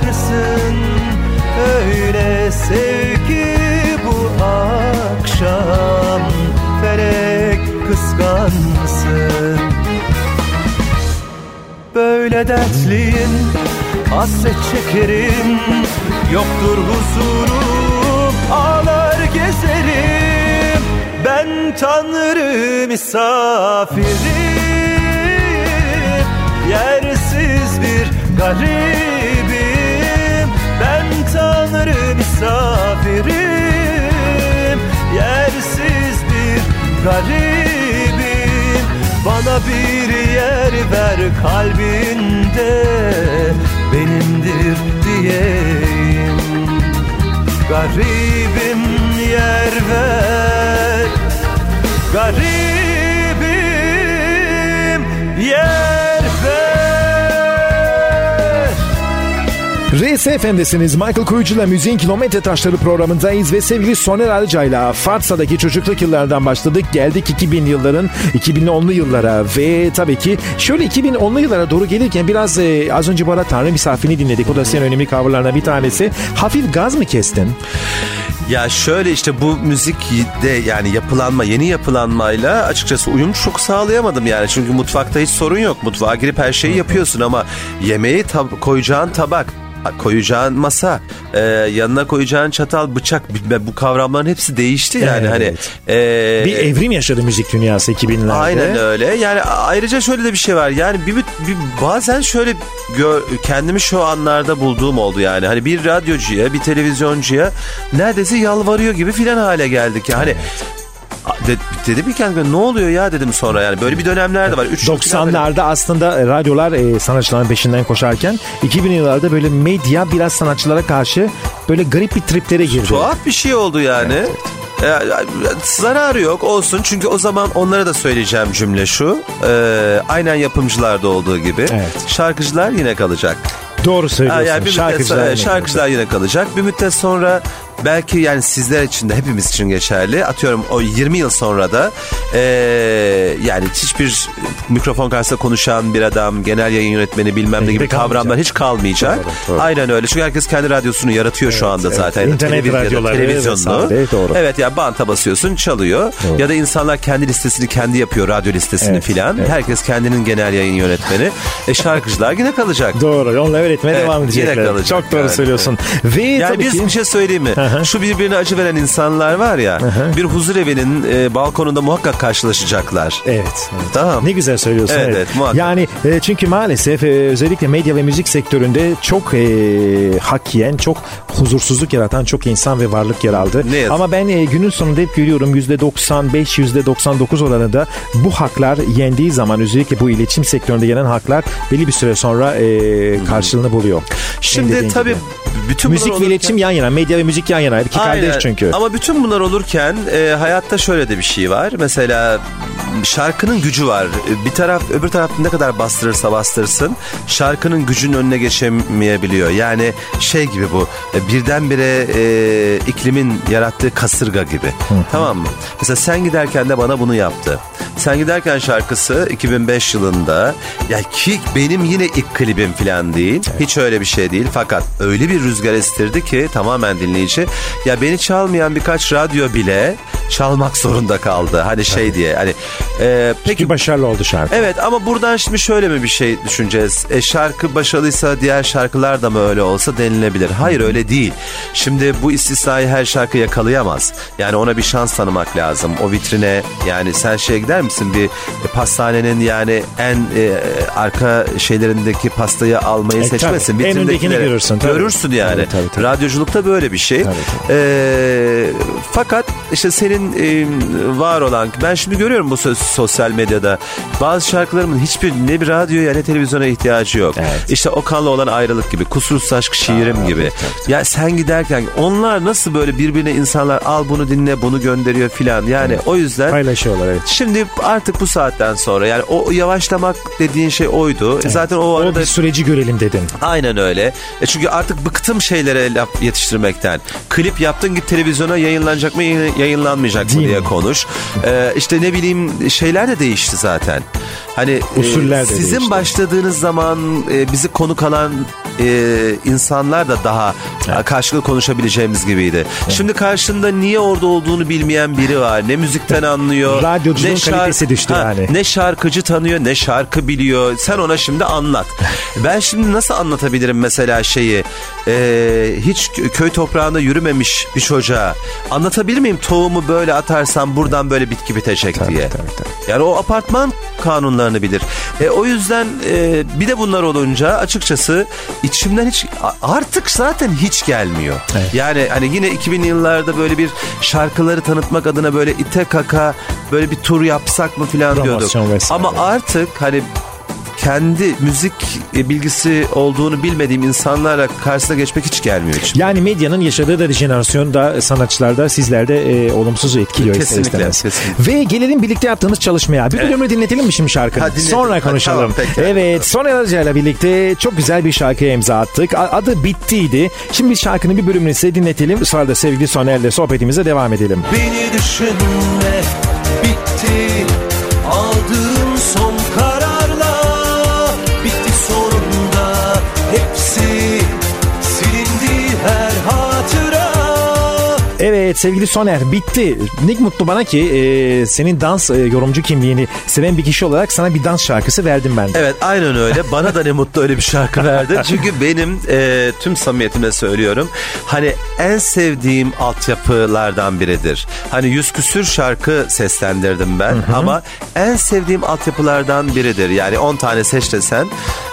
Speaker 1: kıskansın. Böyle dertliyim hasret çekerim. Yoktur huzurum ağlar gezerim. Ben Tanrı misafirim Yersiz bir garibim. Ben Tanrı misafirim. Yersiz bir garibim Bana bir yer ver kalbinde Benimdir diyeyim. Garibim yer ver Garibim yer
Speaker 2: RSFM'desiniz. Michael Kuyucu'la Müziğin Kilometre Taşları programındayız ve sevgili Soner Arıca'yla Farsa'daki çocukluk yıllardan başladık. Geldik 2000 yılların 2010'lu yıllara ve tabii ki şöyle 2010'lu yıllara doğru gelirken biraz e, az önce bana Tanrı misafirini dinledik. O da senin önemli coverlarından bir tanesi. Hafif gaz mı kestin?
Speaker 3: Ya şöyle işte bu müzikte yani yapılanma yeni yapılanmayla açıkçası uyum çok sağlayamadım yani. Çünkü mutfakta hiç sorun yok. Mutfağa girip her şeyi yapıyorsun ama yemeği tab- koyacağın tabak koyacağın masa, e, yanına koyacağın çatal, bıçak bu kavramların hepsi değişti yani hani,
Speaker 2: Evet.
Speaker 3: hani e,
Speaker 2: Bir evrim yaşadı müzik dünyası 2000'lerde.
Speaker 3: Aynen öyle. Yani ayrıca şöyle de bir şey var. Yani bir, bir bazen şöyle gör, kendimi şu anlarda bulduğum oldu yani. Hani bir radyocuya, bir televizyoncuya neredeyse yalvarıyor gibi filan hale geldik. Yani de, dedim ki kendime ne oluyor ya dedim sonra yani böyle bir dönemler de var. Üç
Speaker 2: 90'larda aslında e, radyolar e, sanatçıların peşinden koşarken 2000 yıllarda böyle medya biraz sanatçılara karşı böyle garip bir triplere girdi.
Speaker 3: Tuhaf bir şey oldu yani. E, zararı yok olsun çünkü o zaman onlara da söyleyeceğim cümle şu. E, aynen yapımcılarda olduğu gibi
Speaker 2: Evet.
Speaker 3: şarkıcılar yine kalacak.
Speaker 2: Doğru söylüyorsun.
Speaker 3: Yani bir
Speaker 2: şarkıcılar,
Speaker 3: müddet, şarkıcılar yine kalacak. Bir müddet sonra belki yani sizler için de hepimiz için geçerli. Atıyorum o 20 yıl sonra da e, yani hiçbir mikrofon karşısında konuşan bir adam, genel yayın yönetmeni bilmem ne gibi kavramlar hiç kalmayacak.
Speaker 2: Doğru, doğru.
Speaker 3: Aynen öyle. Çünkü herkes kendi radyosunu yaratıyor şu anda
Speaker 2: evet.
Speaker 3: zaten.
Speaker 2: İnternet
Speaker 3: televiz-
Speaker 2: radyoları
Speaker 3: televizyonunu.
Speaker 2: vesaire, doğru.
Speaker 3: Evet ya banta basıyorsun çalıyor. Ya da insanlar kendi listesini kendi yapıyor. Radyo listesini
Speaker 2: Evet,
Speaker 3: filan.
Speaker 2: evet.
Speaker 3: Herkes kendinin genel yayın yönetmeni. E şarkıcılar yine kalacak.
Speaker 2: Doğru. Onunla öğretmeye
Speaker 3: Evet,
Speaker 2: devam
Speaker 3: yine
Speaker 2: edecekler.
Speaker 3: kalacak
Speaker 2: Çok doğru
Speaker 3: yani.
Speaker 2: söylüyorsun. Ve
Speaker 3: Yani biz
Speaker 2: ki...
Speaker 3: bir şey söyleyeyim mi?
Speaker 2: Hı.
Speaker 3: Şu birbirine acı veren insanlar var ya. Bir huzur evinin e, balkonunda muhakkak karşılaşacaklar.
Speaker 2: Evet. evet.
Speaker 3: Tamam.
Speaker 2: Ne güzel söylüyorsun.
Speaker 3: Evet,
Speaker 2: Evet,
Speaker 3: evet, muhakkak.
Speaker 2: Yani e, çünkü maalesef e, özellikle medya ve müzik sektöründe çok e, hak yiyen, çok huzursuzluk yaratan çok insan ve varlık yer aldı.
Speaker 3: Ne yazık.
Speaker 2: Ama ben e, günün sonunda hep görüyorum %95, %99 oranında bu haklar yendiği zaman özellikle bu iletişim sektöründe yenen haklar belli bir süre sonra e, karşılığını buluyor.
Speaker 3: Şimdi tabii bütün
Speaker 2: Müzik ve iletişim yan yana, medya ve müzik yan yana. İki kardeş
Speaker 3: Aynen.
Speaker 2: çünkü.
Speaker 3: Ama bütün bunlar olurken e, hayatta şöyle de bir şey var. Mesela şarkının gücü var. E, Bir taraf öbür taraf ne kadar bastırırsa bastırsın şarkının gücünün önüne geçemeyebiliyor. Yani şey gibi bu e, birdenbire e, iklimin yarattığı kasırga gibi. Tamam mı? Mesela sen giderken de bana bunu yaptı. Sen giderken şarkısı 2005 yılında ya ki benim yine ilk klibim falan değil. Hiç öyle bir şey değil. Fakat öyle bir rüzgar estirdi ki tamamen dinleyici. Ya beni çalmayan birkaç radyo bile çalmak zorunda kaldı. Hani şey diye hani e, peki
Speaker 2: Peki başarılı oldu şarkı.
Speaker 3: Evet ama buradan şimdi şöyle mi bir şey düşüneceğiz? E, şarkı başarılıysa diğer şarkılar da mı öyle olsa denilebilir. Hayır öyle değil. Şimdi bu istisnayı her şarkı yakalayamaz. Yani ona bir şans tanımak lazım. O vitrine yani sen şeye gider misin bir e, pastanenin yani en e, arka şeylerindeki pastayı almayı
Speaker 2: E,
Speaker 3: seçmesin.
Speaker 2: tabii. En öndekini görürsün, tabii.
Speaker 3: Görürsün yani.
Speaker 2: Tabii, tabii, tabii.
Speaker 3: Radyoculukta böyle bir şey.
Speaker 2: Tabii,
Speaker 3: E, fakat işte senin e, var olan ben şimdi görüyorum bu sosyal medyada bazı şarkılarımın hiçbir ne bir radyoya ne televizyona ihtiyacı yok.
Speaker 2: Evet.
Speaker 3: İşte Okan'la olan ayrılık gibi, kusursuz aşk şiirim gibi. Ya sen giderken onlar nasıl böyle birbirine insanlar al bunu dinle bunu gönderiyor filan. Yani o yüzden
Speaker 2: Paylaşıyorlar evet.
Speaker 3: Şimdi artık bu saatten sonra yani o yavaşlamak dediğin şey oydu. E Zaten o
Speaker 2: O
Speaker 3: arada
Speaker 2: bir süreci görelim dedin.
Speaker 3: Aynen öyle. E çünkü artık bıktım şeylere laf yetiştirmekten. Klip yaptın git televizyona yayınlanacak mı yayın- yayınlanmayacak mı
Speaker 2: Değil
Speaker 3: diye
Speaker 2: mi?
Speaker 3: konuş. E, işte ne bileyim şeyler de değişti zaten. Hani e,
Speaker 2: Usuller de
Speaker 3: sizin
Speaker 2: değişti.
Speaker 3: başladığınız zaman e, bizi konuk alan e, insanlar da daha karşılıklı konuşabileceğimiz gibiydi. Şimdi karşında niye orada olduğunu bilmeyen biri var. Ne müzikten anlıyor.
Speaker 2: Radyoculuğun
Speaker 3: ne
Speaker 2: kalitesi düştü yani.
Speaker 3: Ne şarkıcı tanıyor ne şarkı biliyor. Sen ona şimdi anlat. Ben şimdi nasıl anlatabilirim mesela şeyi e, hiç köy toprağında yürümemiş bir çocuğa anlatabilir miyim tohumu böyle atarsam buradan böyle bitki bitecek diye.
Speaker 2: tabii, tabii.
Speaker 3: Yani o apartman kanunlarını bilir. E, o yüzden e, bir de bunlar olunca açıkçası içimden hiç artık zaten hiç gelmiyor.
Speaker 2: Evet.
Speaker 3: Yani hani yine 2000'li yıllarda böyle bir şarkıları tanıtmak adına böyle ite kaka böyle bir tur yapsak mı falan diyorduk. Ama artık hani kendi müzik bilgisi olduğunu bilmediğim insanlarla karşısına geçmek hiç gelmiyor için.
Speaker 2: Yani medyanın yaşadığı da dejenerasyon da sanatçılarda sizlerde e, olumsuz etkiliyor ister
Speaker 3: Kesinlikle,
Speaker 2: istemez.
Speaker 3: kesinlikle.
Speaker 2: Ve gelelim birlikte yaptığımız çalışmaya. Bir bölümü dinletelim mi şimdi şarkıyı?
Speaker 3: Ha.
Speaker 2: Sonra
Speaker 3: Ha,
Speaker 2: konuşalım.
Speaker 3: tamam, peki.
Speaker 2: evet Soner Arıca ile birlikte çok güzel bir şarkıya imza attık. Adı Bitti'ydi. Şimdi şarkının bir bölümünü size dinletelim. Sonra da sevgili Soner'le sohbetimize devam edelim.
Speaker 1: Beni düşünme bitti aldığım son
Speaker 2: Evet sevgili Soner bitti. Ne mutlu bana ki e, senin dans e, yorumcu kimliğini seven bir kişi olarak sana bir dans şarkısı verdim ben. de.
Speaker 3: Evet aynen öyle. Bana da ne mutlu öyle bir şarkı verdi. Çünkü benim e, tüm samimiyetimle söylüyorum. Hani en sevdiğim altyapılardan biridir. Hani yüz küsür şarkı seslendirdim ben. Ama en sevdiğim altyapılardan biridir. Yani 10 tane seç desen.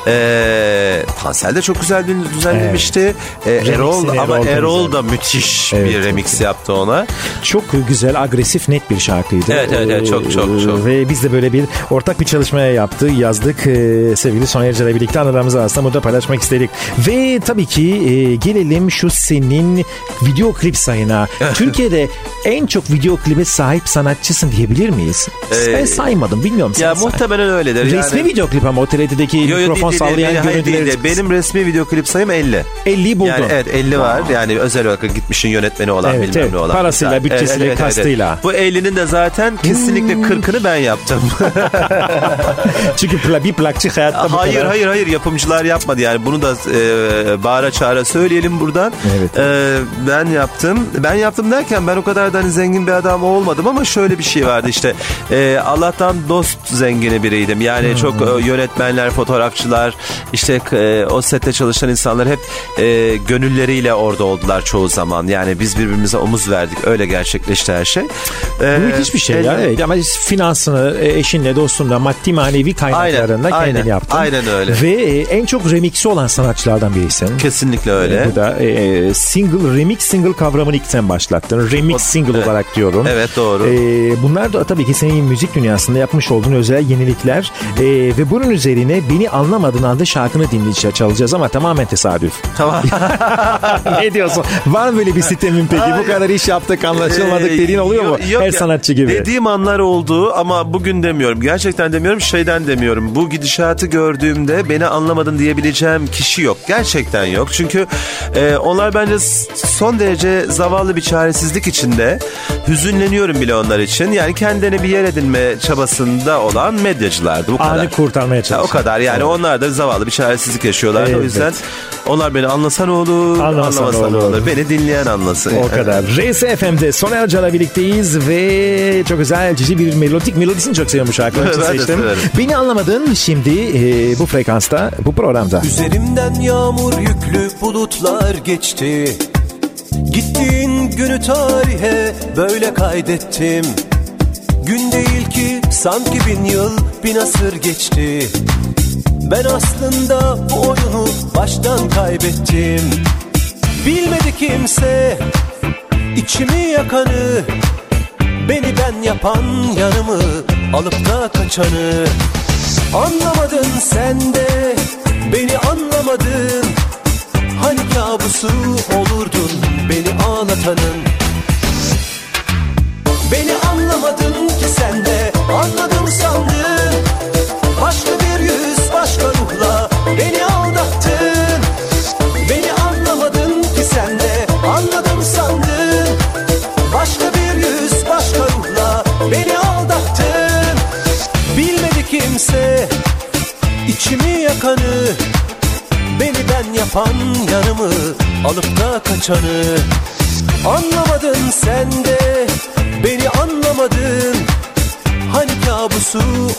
Speaker 3: E, Tansel de çok güzel bir düzenlemişti. E, Erol
Speaker 2: Remixini
Speaker 3: ama
Speaker 2: Erol da
Speaker 3: Erol da müthiş
Speaker 2: Evet,
Speaker 3: bir remix yaptı ona.
Speaker 2: Çok güzel, agresif, net bir şarkıydı.
Speaker 3: Evet, evet, evet, çok, çok, çok.
Speaker 2: Ve biz de böyle bir ortak bir çalışmaya yaptı, yazdık. Ee, sevgili Soner ile birlikte anılarımızı aslında burada paylaşmak istedik. Ve tabii ki e, gelelim şu senin video klip sayına. Türkiye'de en çok video klibe sahip sanatçısın diyebilir miyiz?
Speaker 3: Ee,
Speaker 2: ben saymadım, bilmiyorum.
Speaker 3: Ya
Speaker 2: sen say.
Speaker 3: muhtemelen öyledir.
Speaker 2: Resmi
Speaker 3: yani.
Speaker 2: video klip ama o TRT'deki
Speaker 3: Yo, yo,
Speaker 2: mikrofon
Speaker 3: değil, değil,
Speaker 2: sallayan
Speaker 3: değil, değil
Speaker 2: görüntüleri.
Speaker 3: de. Benim resmi video klip sayım 50.
Speaker 2: 50'yi buldun.
Speaker 3: Yani evet 50 var. Yani özel olarak gitmişin yönetmeni olan
Speaker 2: Evet,
Speaker 3: bilmem
Speaker 2: evet.
Speaker 3: Ne olan.
Speaker 2: Parasıyla,
Speaker 3: Mesela.
Speaker 2: bütçesiyle, kastıyla.
Speaker 3: Bu 50'nin de zaten kesinlikle
Speaker 2: Hmm.
Speaker 3: 40'ını ben yaptım.
Speaker 2: Çünkü pla, bir plakçı hayatta bu
Speaker 3: hayır
Speaker 2: kadar.
Speaker 3: hayır hayır yapımcılar yapmadı yani bunu da e, bağıra çağıra söyleyelim buradan.
Speaker 2: Evet.
Speaker 3: E, ben yaptım. Ben yaptım derken ben o kadar da hani zengin bir adam olmadım ama şöyle bir şey vardı işte. E, Allah'tan dost zengini biriydim. Yani
Speaker 2: Hmm.
Speaker 3: çok e, yönetmenler, fotoğrafçılar, işte e, o sette çalışan insanlar hep e, gönülleriyle orada oldular çoğu zaman. Yani biz birbirimize omuz verdik. Öyle gerçekleşti her şey. E,
Speaker 2: Bu müthiş bir şey ya. Evet. Ama finansını e, eşinle, dostunla, maddi manevi kaynaklarında
Speaker 3: Aynen,
Speaker 2: kendin
Speaker 3: aynen.
Speaker 2: yaptın.
Speaker 3: Aynen öyle.
Speaker 2: Ve e, en çok remixi olan sanatçılardan birisin.
Speaker 3: Kesinlikle öyle.
Speaker 2: Bu da e, single, remix single kavramını ilk sen başlattın. Remix single
Speaker 3: evet.
Speaker 2: olarak diyorum.
Speaker 3: Evet doğru.
Speaker 2: E, bunlar da tabii ki senin müzik dünyasında yapmış olduğun özel yenilikler. E, ve bunun üzerine beni anlamadığın anda şarkını dinleyeceğiz, çalacağız ama tamamen tesadüf.
Speaker 3: Tamam.
Speaker 2: ne diyorsun? Var mı böyle bir sistemin peki? Bu kadar iş yaptık anlaşılmadık
Speaker 3: Ee,
Speaker 2: dediğin oluyor mu?
Speaker 3: yok- yok
Speaker 2: Her
Speaker 3: ya.
Speaker 2: sanatçı gibi.
Speaker 3: Dediğim anlar oldu ama bugün demiyorum. Gerçekten demiyorum şeyden demiyorum. Bu gidişatı gördüğümde beni anlamadın diyebileceğim kişi yok. Gerçekten yok. Çünkü e, onlar bence son derece zavallı bir çaresizlik içinde. Hüzünleniyorum bile onlar için. Yani kendine bir yer edinme çabasında olan medyacılardı. Bu kadar.
Speaker 2: Anı kurtarmaya
Speaker 3: Ya, o
Speaker 2: çalışıyor.
Speaker 3: kadar yani onlar da zavallı bir çaresizlik yaşıyorlar.
Speaker 2: Evet.
Speaker 3: O yüzden onlar beni anlasa ne olur,
Speaker 2: Anlamasa ne olur.
Speaker 3: olur. Beni dinleyen anlasın.
Speaker 2: O kadar. RSFM'de Soner Can'la birlikteyiz ve çok güzel cici bir melodik melodisini çok seviyorum bu şarkının için seçtim.
Speaker 3: severim.
Speaker 2: Beni anlamadın şimdi e, bu frekansta bu programda.
Speaker 1: Üzerimden yağmur yüklü bulutlar geçti Gittiğin günü tarihe böyle kaydettim Gün değil ki sanki bin yıl bin asır geçti Ben aslında bu oyunu baştan kaybettim Bilmedi kimse içimi yakanı Beni ben yapan yanımı alıp da kaçanı. Anlamadın sen de beni anlamadın. Hani kabusu olurdun beni ağlatanın? Beni anlamadın ki sen de anladım sandın yakanı Beni ben yapan yanımı alıp da kaçanı. Anlamadın sen de beni anlamadın. Hani kabusu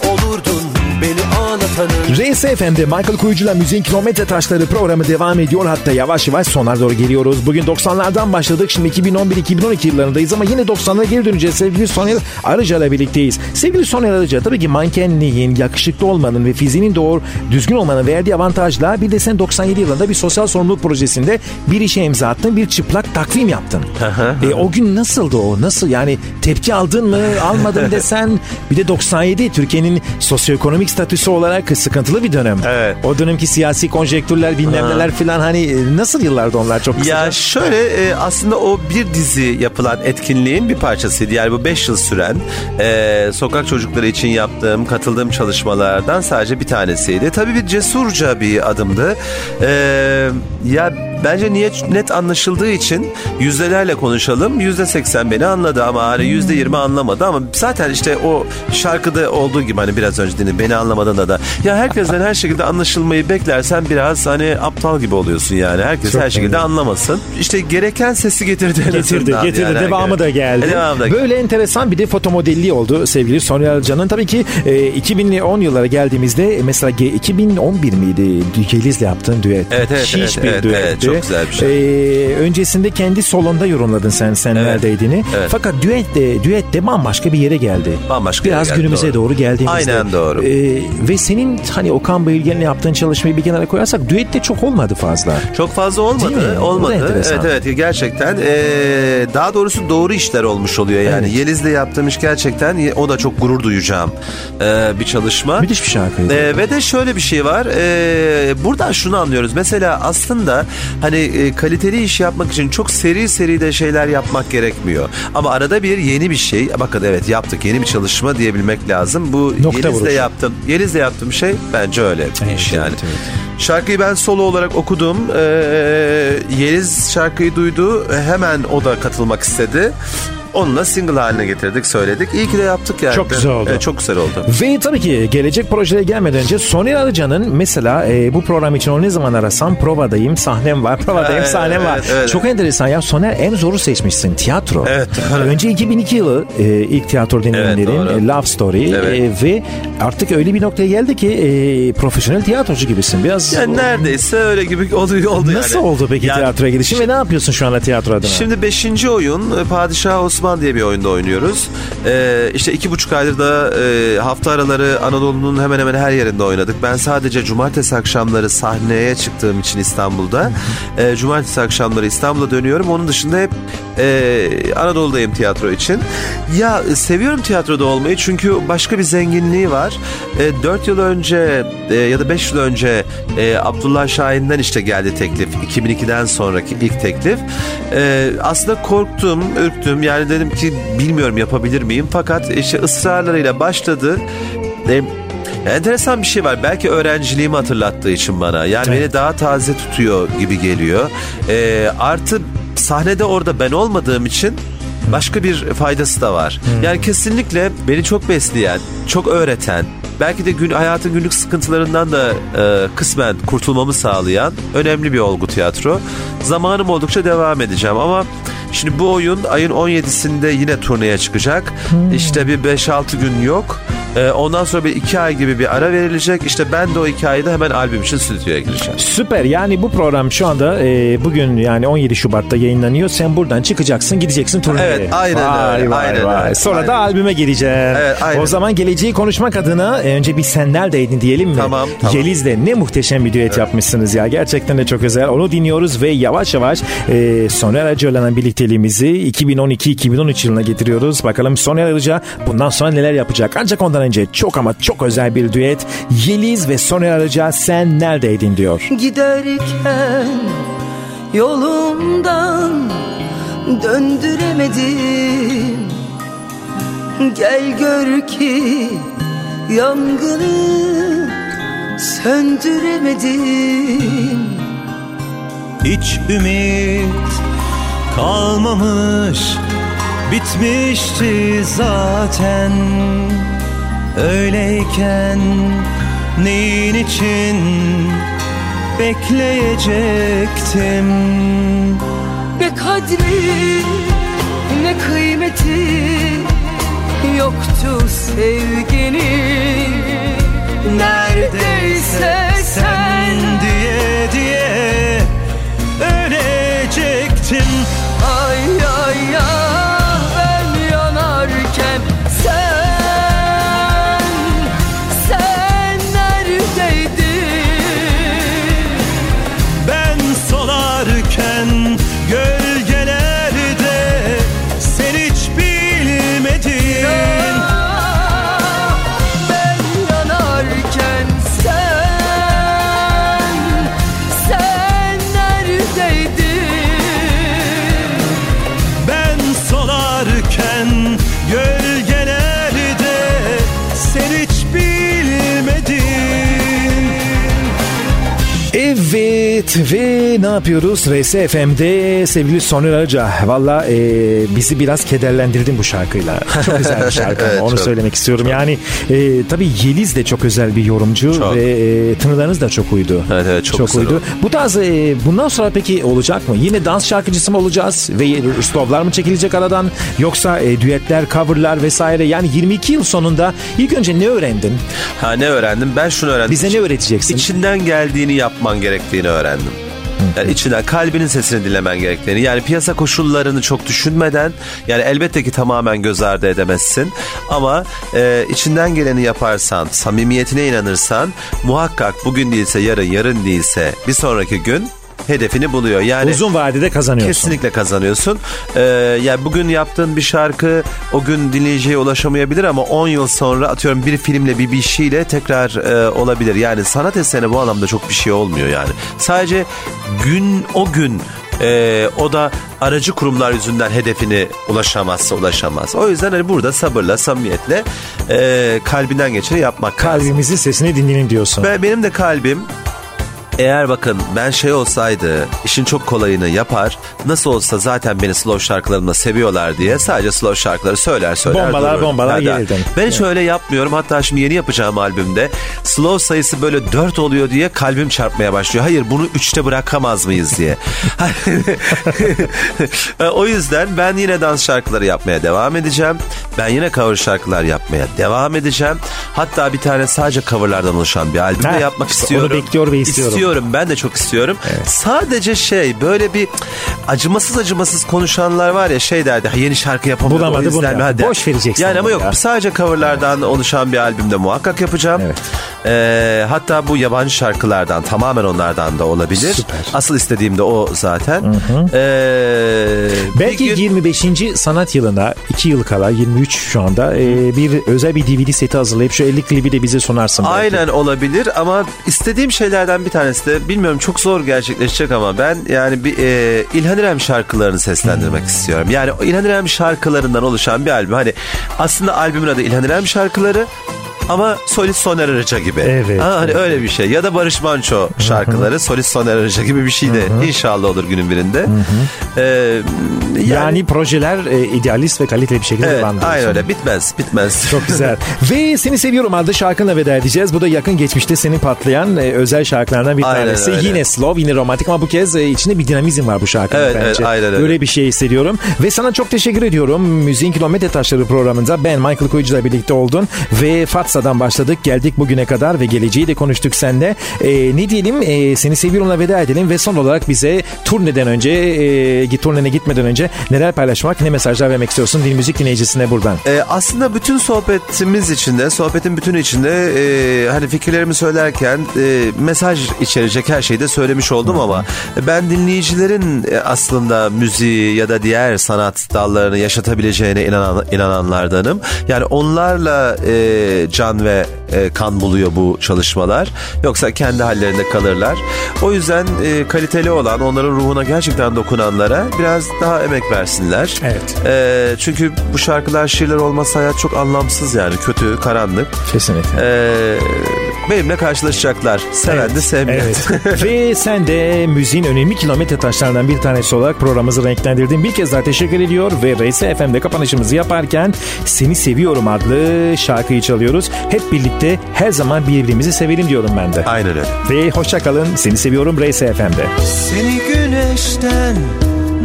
Speaker 1: olurdun beni ağlatanın
Speaker 2: RSFM'de Michael Kuyucu'la Müziğin Kilometre Taşları programı devam ediyor. Hatta yavaş yavaş sonlara doğru geliyoruz. Bugün 90'lardan başladık. Şimdi 2011-2012 yıllarındayız ama yine 90'lara geri döneceğiz. Sevgili Soner Arıca'yla birlikteyiz. Sevgili Soner Arıca tabii ki mankenliğin, yakışıklı olmanın ve fiziğinin doğru düzgün olmanın verdiği avantajla bir de sen 97 yılında bir sosyal sorumluluk projesinde bir işe imza attın. Bir çıplak takvim yaptın. e, o gün nasıldı o? Nasıl yani tepki aldın mı? Almadın desen bir de 97 Türkiye'nin sosyoekonomik statüsü olarak sıkıntılı bir dönem.
Speaker 3: Evet.
Speaker 2: O dönemki siyasi konjektürler bilmem neler filan hani e, nasıl yıllardı onlar çok kısaca?
Speaker 3: Ya şöyle e, aslında o bir dizi yapılan etkinliğin bir parçasıydı. Yani bu 5 yıl süren e, sokak çocukları için yaptığım, katıldığım çalışmalardan sadece bir tanesiydi. Tabii bir cesurca bir adımdı. E, ya bence niyet net anlaşıldığı için yüzdelerle konuşalım. Yüzde seksen beni anladı ama hani yüzde yirmi anlamadı ama zaten işte o şarkıda olduğu gibi hani biraz önce dinledim beni anlamadığında da ya herkesten her şekilde anlaşılmayı beklersen biraz hani aptal gibi oluyorsun yani. Herkes
Speaker 2: Çok
Speaker 3: her şekilde
Speaker 2: doğru.
Speaker 3: anlamasın. İşte gereken sesi getirdi
Speaker 2: Getirdi, getirdi.
Speaker 3: yani.
Speaker 2: Devamı da geldi.
Speaker 3: Devamı da geldi.
Speaker 2: Böyle enteresan bir de fotomodelliği oldu sevgili Sonya Arıcan'ın. Tabii ki e, 2010 yıllara geldiğimizde mesela G- 2011 miydi Geliz'le yaptığın düet?
Speaker 3: Evet, evet,
Speaker 2: Şiş
Speaker 3: evet,
Speaker 2: bir
Speaker 3: evet,
Speaker 2: düetti.
Speaker 3: evet, çok güzel bir şey.
Speaker 2: E, öncesinde kendi solonda yorumladın sen sen
Speaker 3: Evet,
Speaker 2: neredeydini.
Speaker 3: evet.
Speaker 2: Fakat düet de, düet de bambaşka bir yere geldi.
Speaker 3: Bambaşka
Speaker 2: Biraz
Speaker 3: geldi,
Speaker 2: günümüze
Speaker 3: doğru.
Speaker 2: doğru, geldiğimizde.
Speaker 3: Aynen doğru.
Speaker 2: E, ve senin hani Okan Bayülgen'le yaptığın çalışmayı bir kenara koyarsak düet de çok olmadı fazla.
Speaker 3: Çok fazla olmadı. Olmadı. Evet evet gerçekten. Ee, daha doğrusu doğru işler olmuş oluyor yani.
Speaker 2: Evet.
Speaker 3: Yeliz'le yaptığım iş gerçekten o da çok gurur duyacağım ee, bir çalışma.
Speaker 2: Müthiş bir şarkıydı.
Speaker 3: Ee, ve de şöyle bir şey var. Ee, buradan şunu anlıyoruz. Mesela aslında hani e, kaliteli iş yapmak için çok seri seri de şeyler yapmak gerekmiyor. Ama arada bir yeni bir şey. Bakın evet yaptık. Yeni bir çalışma diyebilmek lazım. Bu
Speaker 2: Nokta
Speaker 3: Yeliz'le yaptım. Yeliz'le yaptığım şey bence öyle bir
Speaker 2: Evet,
Speaker 3: iş
Speaker 2: evet,
Speaker 3: yani.
Speaker 2: evet.
Speaker 3: Şarkıyı ben solo olarak okudum. Ee, Yeliz şarkıyı duydu. Hemen o da katılmak istedi. Onunla single haline getirdik, söyledik. İyi ki de yaptık yani.
Speaker 2: Çok güzel oldu.
Speaker 3: Evet, çok güzel oldu.
Speaker 2: Ve tabii ki gelecek projelere gelmeden önce Soner Arıcan'ın mesela e, bu program için onu ne zaman arasam provadayım, sahnem var, provadayım,
Speaker 3: Evet,
Speaker 2: sahnem var.
Speaker 3: evet, evet.
Speaker 2: Çok enteresan ya Soner en zoru seçmişsin tiyatro.
Speaker 3: Evet.
Speaker 2: Önce 2002 yılı e, ilk tiyatro deneyimlerin
Speaker 3: Evet,
Speaker 2: e, Love Story
Speaker 3: Evet.
Speaker 2: e, ve artık öyle bir noktaya geldi ki e, profesyonel tiyatrocu gibisin. Biraz
Speaker 3: Yani neredeyse öyle gibi oluyor oldu yani.
Speaker 2: Nasıl oldu peki
Speaker 3: Yani
Speaker 2: tiyatroya gidişin ve ne yapıyorsun şu anda tiyatro adına?
Speaker 3: Şimdi 5. oyun e, Padişah Osman diye bir oyunda oynuyoruz. Ee, işte iki buçuk aydır da e, hafta araları Anadolu'nun hemen hemen her yerinde oynadık. Ben sadece cumartesi akşamları sahneye çıktığım için İstanbul'da e, cumartesi akşamları İstanbul'a dönüyorum. Onun dışında hep e, Anadolu'dayım tiyatro için. Ya seviyorum tiyatroda olmayı çünkü başka bir zenginliği var. E, 4 yıl önce e, ya da 5 yıl önce e, Abdullah Şahin'den işte geldi teklif. 2002'den sonraki ilk teklif. E, aslında korktum, ürktüm. Yani dedim ki bilmiyorum yapabilir miyim? Fakat işte ısrarlarıyla başladı. E, enteresan bir şey var. Belki öğrenciliğimi hatırlattığı için bana. Yani
Speaker 2: Evet.
Speaker 3: beni daha taze tutuyor gibi geliyor. E, artı sahnede orada ben olmadığım için başka bir faydası da var. Yani kesinlikle beni çok besleyen, çok öğreten, belki de gün hayatın günlük sıkıntılarından da e, kısmen kurtulmamı sağlayan önemli bir olgu tiyatro. Zamanım oldukça devam edeceğim ama şimdi bu oyun ayın 17'sinde yine turneye çıkacak. İşte bir 5-6 gün yok. E, ondan sonra bir 2 ay gibi bir ara verilecek. İşte ben de o 2 ayda hemen albüm için stüdyoya gireceğim.
Speaker 2: Süper yani bu program şu anda e, bugün yani 17 Şubat'ta yayınlanıyor. Sen buradan çıkacaksın gideceksin turneye.
Speaker 3: Evet, aynen
Speaker 2: vay,
Speaker 3: öyle,
Speaker 2: Vay,
Speaker 3: aynen
Speaker 2: vay.
Speaker 3: öyle,
Speaker 2: Sonra
Speaker 3: aynen.
Speaker 2: da albüme gireceksin.
Speaker 3: Evet, aynen.
Speaker 2: O zaman geleceği konuşmak adına e, önce bir sen neredeydin diyelim mi?
Speaker 3: Tamam, tamam.
Speaker 2: Yeliz'le ne muhteşem bir düet yapmışsınız ya. Gerçekten de çok özel. Onu dinliyoruz ve yavaş yavaş e, Soner Arıca'yla birlikteliğimizi 2012-2013 yılına getiriyoruz. Bakalım Soner Arıca bundan sonra neler yapacak. Ancak ondan önce çok ama çok özel bir düet. Yeliz ve Soner Arıca sen neredeydin diyor.
Speaker 4: Giderken yolumdan döndüremedim Gel gör ki yangını söndüremedim
Speaker 1: Hiç ümit kalmamış Bitmişti zaten Öyleyken neyin için bekleyecektim?
Speaker 4: Ne kadri ne kıymeti yoktu sevginin Neredeyse sen
Speaker 1: diye diye
Speaker 2: Evet ve ne yapıyoruz? RSFM'de sevgili Soner Arıca. Valla e, bizi biraz kederlendirdin bu şarkıyla. Çok güzel bir şarkı
Speaker 3: Evet,
Speaker 2: onu
Speaker 3: çok,
Speaker 2: söylemek istiyorum. Yani e, tabii Yeliz de çok özel bir yorumcu
Speaker 3: Çok.
Speaker 2: ve e, tınılarınız da çok uydu.
Speaker 3: Evet, evet, çok güzel
Speaker 2: uydu.
Speaker 3: oldu.
Speaker 2: Bu tarz e, bundan sonra peki olacak mı? Yine dans şarkıcısı mı olacağız? Ve slowlar mı çekilecek aradan? Yoksa e, düetler, coverlar vesaire? Yani 22 yıl sonunda ilk önce ne öğrendin?
Speaker 3: Ha ne öğrendim? Ben şunu öğrendim.
Speaker 2: Bize ne öğreteceksin?
Speaker 3: İçinden geldiğini yapman gerektiğini öğrendim. Yani içinden kalbinin sesini dinlemen gerektiğini yani piyasa koşullarını çok düşünmeden yani elbette ki tamamen göz ardı edemezsin. Ama e, içinden geleni yaparsan samimiyetine inanırsan muhakkak bugün değilse yarın yarın değilse bir sonraki gün hedefini buluyor. Yani
Speaker 2: Uzun vadede kazanıyorsun.
Speaker 3: Kesinlikle kazanıyorsun. Ee, yani bugün yaptığın bir şarkı o gün dinleyiciye ulaşamayabilir ama 10 yıl sonra atıyorum bir filmle bir bir şeyle tekrar e, olabilir. Yani sanat eseri bu anlamda çok bir şey olmuyor yani. Sadece gün o gün e, o da aracı kurumlar yüzünden hedefini ulaşamazsa ulaşamaz. O yüzden hani burada sabırla, samimiyetle e, kalbinden geçeni yapmak lazım.
Speaker 2: Kalbimizin sesini dinleyin diyorsun.
Speaker 3: Ve benim de kalbim eğer bakın ben şey olsaydı işin çok kolayını yapar nasıl olsa zaten beni slow şarkılarımla seviyorlar diye sadece slow şarkıları söyler söyler
Speaker 2: Bombalar,
Speaker 3: durur.
Speaker 2: bombalar
Speaker 3: Neden?
Speaker 2: gelirdin.
Speaker 3: Ben hiç öyle yapmıyorum hatta şimdi yeni yapacağım albümde slow sayısı böyle 4 oluyor diye kalbim çarpmaya başlıyor. Hayır bunu 3'te bırakamaz mıyız diye. o yüzden ben yine dans şarkıları yapmaya devam edeceğim. Ben yine cover şarkılar yapmaya devam edeceğim. Hatta bir tane sadece coverlardan oluşan bir albüm de yapmak
Speaker 2: işte
Speaker 3: istiyorum.
Speaker 2: onu bekliyor ve istiyorum.
Speaker 3: İstiyorum ben de çok istiyorum. Sadece şey böyle bir acımasız acımasız konuşanlar var ya şey derdi "Ha, yeni şarkı yapamadı
Speaker 2: Bulamadı, bunu
Speaker 3: mi?"
Speaker 2: yap.
Speaker 3: Hadi.
Speaker 2: Boş vereceksin
Speaker 3: Yani ama yok
Speaker 2: ya.
Speaker 3: sadece coverlardan oluşan bir albümde muhakkak yapacağım.
Speaker 2: Evet.
Speaker 3: Ee, hatta bu yabancı şarkılardan tamamen onlardan da olabilir.
Speaker 2: Süper.
Speaker 3: Asıl istediğim de o zaten. Ee, bir
Speaker 2: Belki
Speaker 3: gün-
Speaker 2: 25. sanat yılına 2 yıl kala 23 şu anda e, bir özel bir DVD seti hazırlayıp şu 50 klibi de bize sunarsın. belki.
Speaker 3: Aynen olabilir ama istediğim şeylerden bir tanesi de bilmiyorum çok zor gerçekleşecek ama ben yani bir e, İlhan İrem şarkılarını seslendirmek
Speaker 2: Hmm.
Speaker 3: istiyorum. Yani İlhan İrem şarkılarından oluşan bir albüm. Hani aslında albümün adı İlhan İrem şarkıları ama solist Soner Arıca gibi.
Speaker 2: Evet,
Speaker 3: Ha, hani
Speaker 2: evet.
Speaker 3: öyle bir şey. Ya da Barış Manço şarkıları solist Soner Arıca gibi bir şey de inşallah olur günün birinde. Ee, yani,
Speaker 2: Yani, projeler e, idealist ve kaliteli bir şekilde
Speaker 3: evet,
Speaker 2: devam ediyor.
Speaker 3: aynen öyle bitmez bitmez.
Speaker 2: Çok güzel. Ve Seni Seviyorum adlı şarkınla veda edeceğiz. Bu da yakın geçmişte senin patlayan e, özel şarkılardan bir
Speaker 3: Aynen
Speaker 2: tanesi.
Speaker 3: öyle.
Speaker 2: Yine slow, yine romantik ama bu kez e, içinde bir dinamizm var bu şarkının
Speaker 3: Evet,
Speaker 2: bence.
Speaker 3: evet, aynen öyle.
Speaker 2: Böyle bir şey hissediyorum. Ve sana çok teşekkür ediyorum. Müziğin Kilometre Taşları programında ben Michael Koyucu'la birlikte oldun. Ve Fatsa'dan başladık. Geldik bugüne kadar ve geleceği de konuştuk seninle. E, ne diyelim? E, seni Seviyorum'la veda edelim ve son olarak bize turneden önce, e, turnene gitmeden önce neler paylaşmak, ne mesajlar vermek istiyorsun Dil Müzik dinleyicisine buradan?
Speaker 3: Ee, aslında bütün sohbetimiz içinde, sohbetin bütünü içinde e, hani fikirlerimi söylerken e, mesaj içerecek her şeyi de söylemiş oldum ama ben dinleyicilerin e, aslında müziği ya da diğer sanat dallarını yaşatabileceğine inanan, inananlardanım. Yani onlarla e, can ve e, kan buluyor bu çalışmalar. Yoksa kendi hallerinde kalırlar. O yüzden e, kaliteli olan, onların ruhuna gerçekten dokunanlara biraz daha emek versinler.
Speaker 2: Evet.
Speaker 3: Ee, çünkü bu şarkılar şiirler olmasa hayat çok anlamsız yani kötü, karanlık.
Speaker 2: Kesinlikle.
Speaker 3: Ee, benimle karşılaşacaklar. Seven de sevmeyen.
Speaker 2: Evet. Ve sen de müziğin önemli kilometre taşlarından bir tanesi olarak programımızı renklendirdin. Bir kez daha teşekkür ediyor ve RS FM'de kapanışımızı yaparken Seni Seviyorum adlı şarkıyı çalıyoruz. Hep birlikte her zaman birbirimizi sevelim diyorum ben de.
Speaker 3: Aynen öyle.
Speaker 2: Ve hoşçakalın. Seni seviyorum RS FM'de.
Speaker 1: Seni güneşten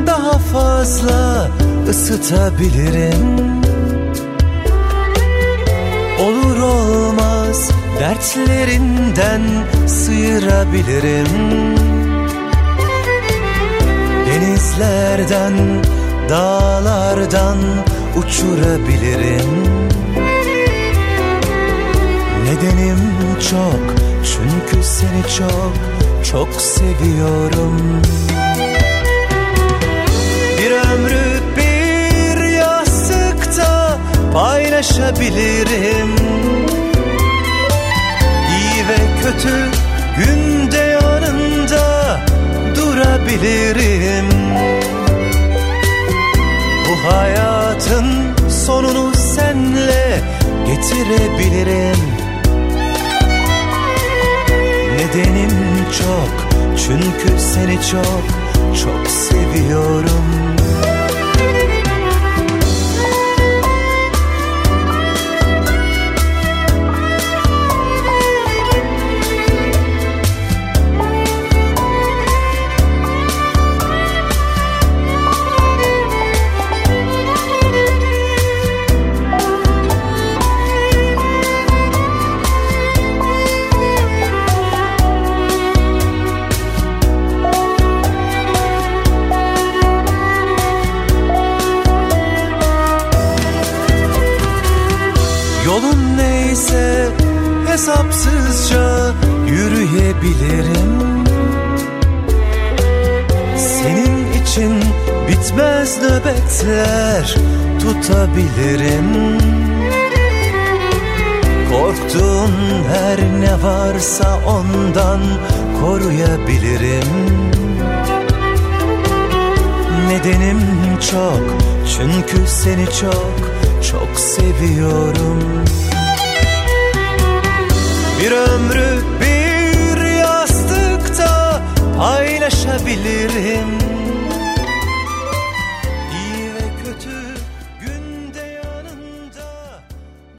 Speaker 1: daha fazla ısıtabilirim Olur olmaz dertlerinden sıyırabilirim Denizlerden, dağlardan uçurabilirim Nedenim çok çünkü seni çok çok seviyorum. Bir ömrü bir yastıkta paylaşabilirim. İyi ve kötü günde yanında durabilirim. Bu hayatın sonunu senle getirebilirim Nedenim çok Çünkü seni çok çok seviyorum hesapsızca yürüyebilirim. Senin için bitmez nöbetler tutabilirim. Korktuğun her ne varsa ondan koruyabilirim. Nedenim çok çünkü seni çok çok seviyorum Bir ömrü bir yastıkta paylaşabilirim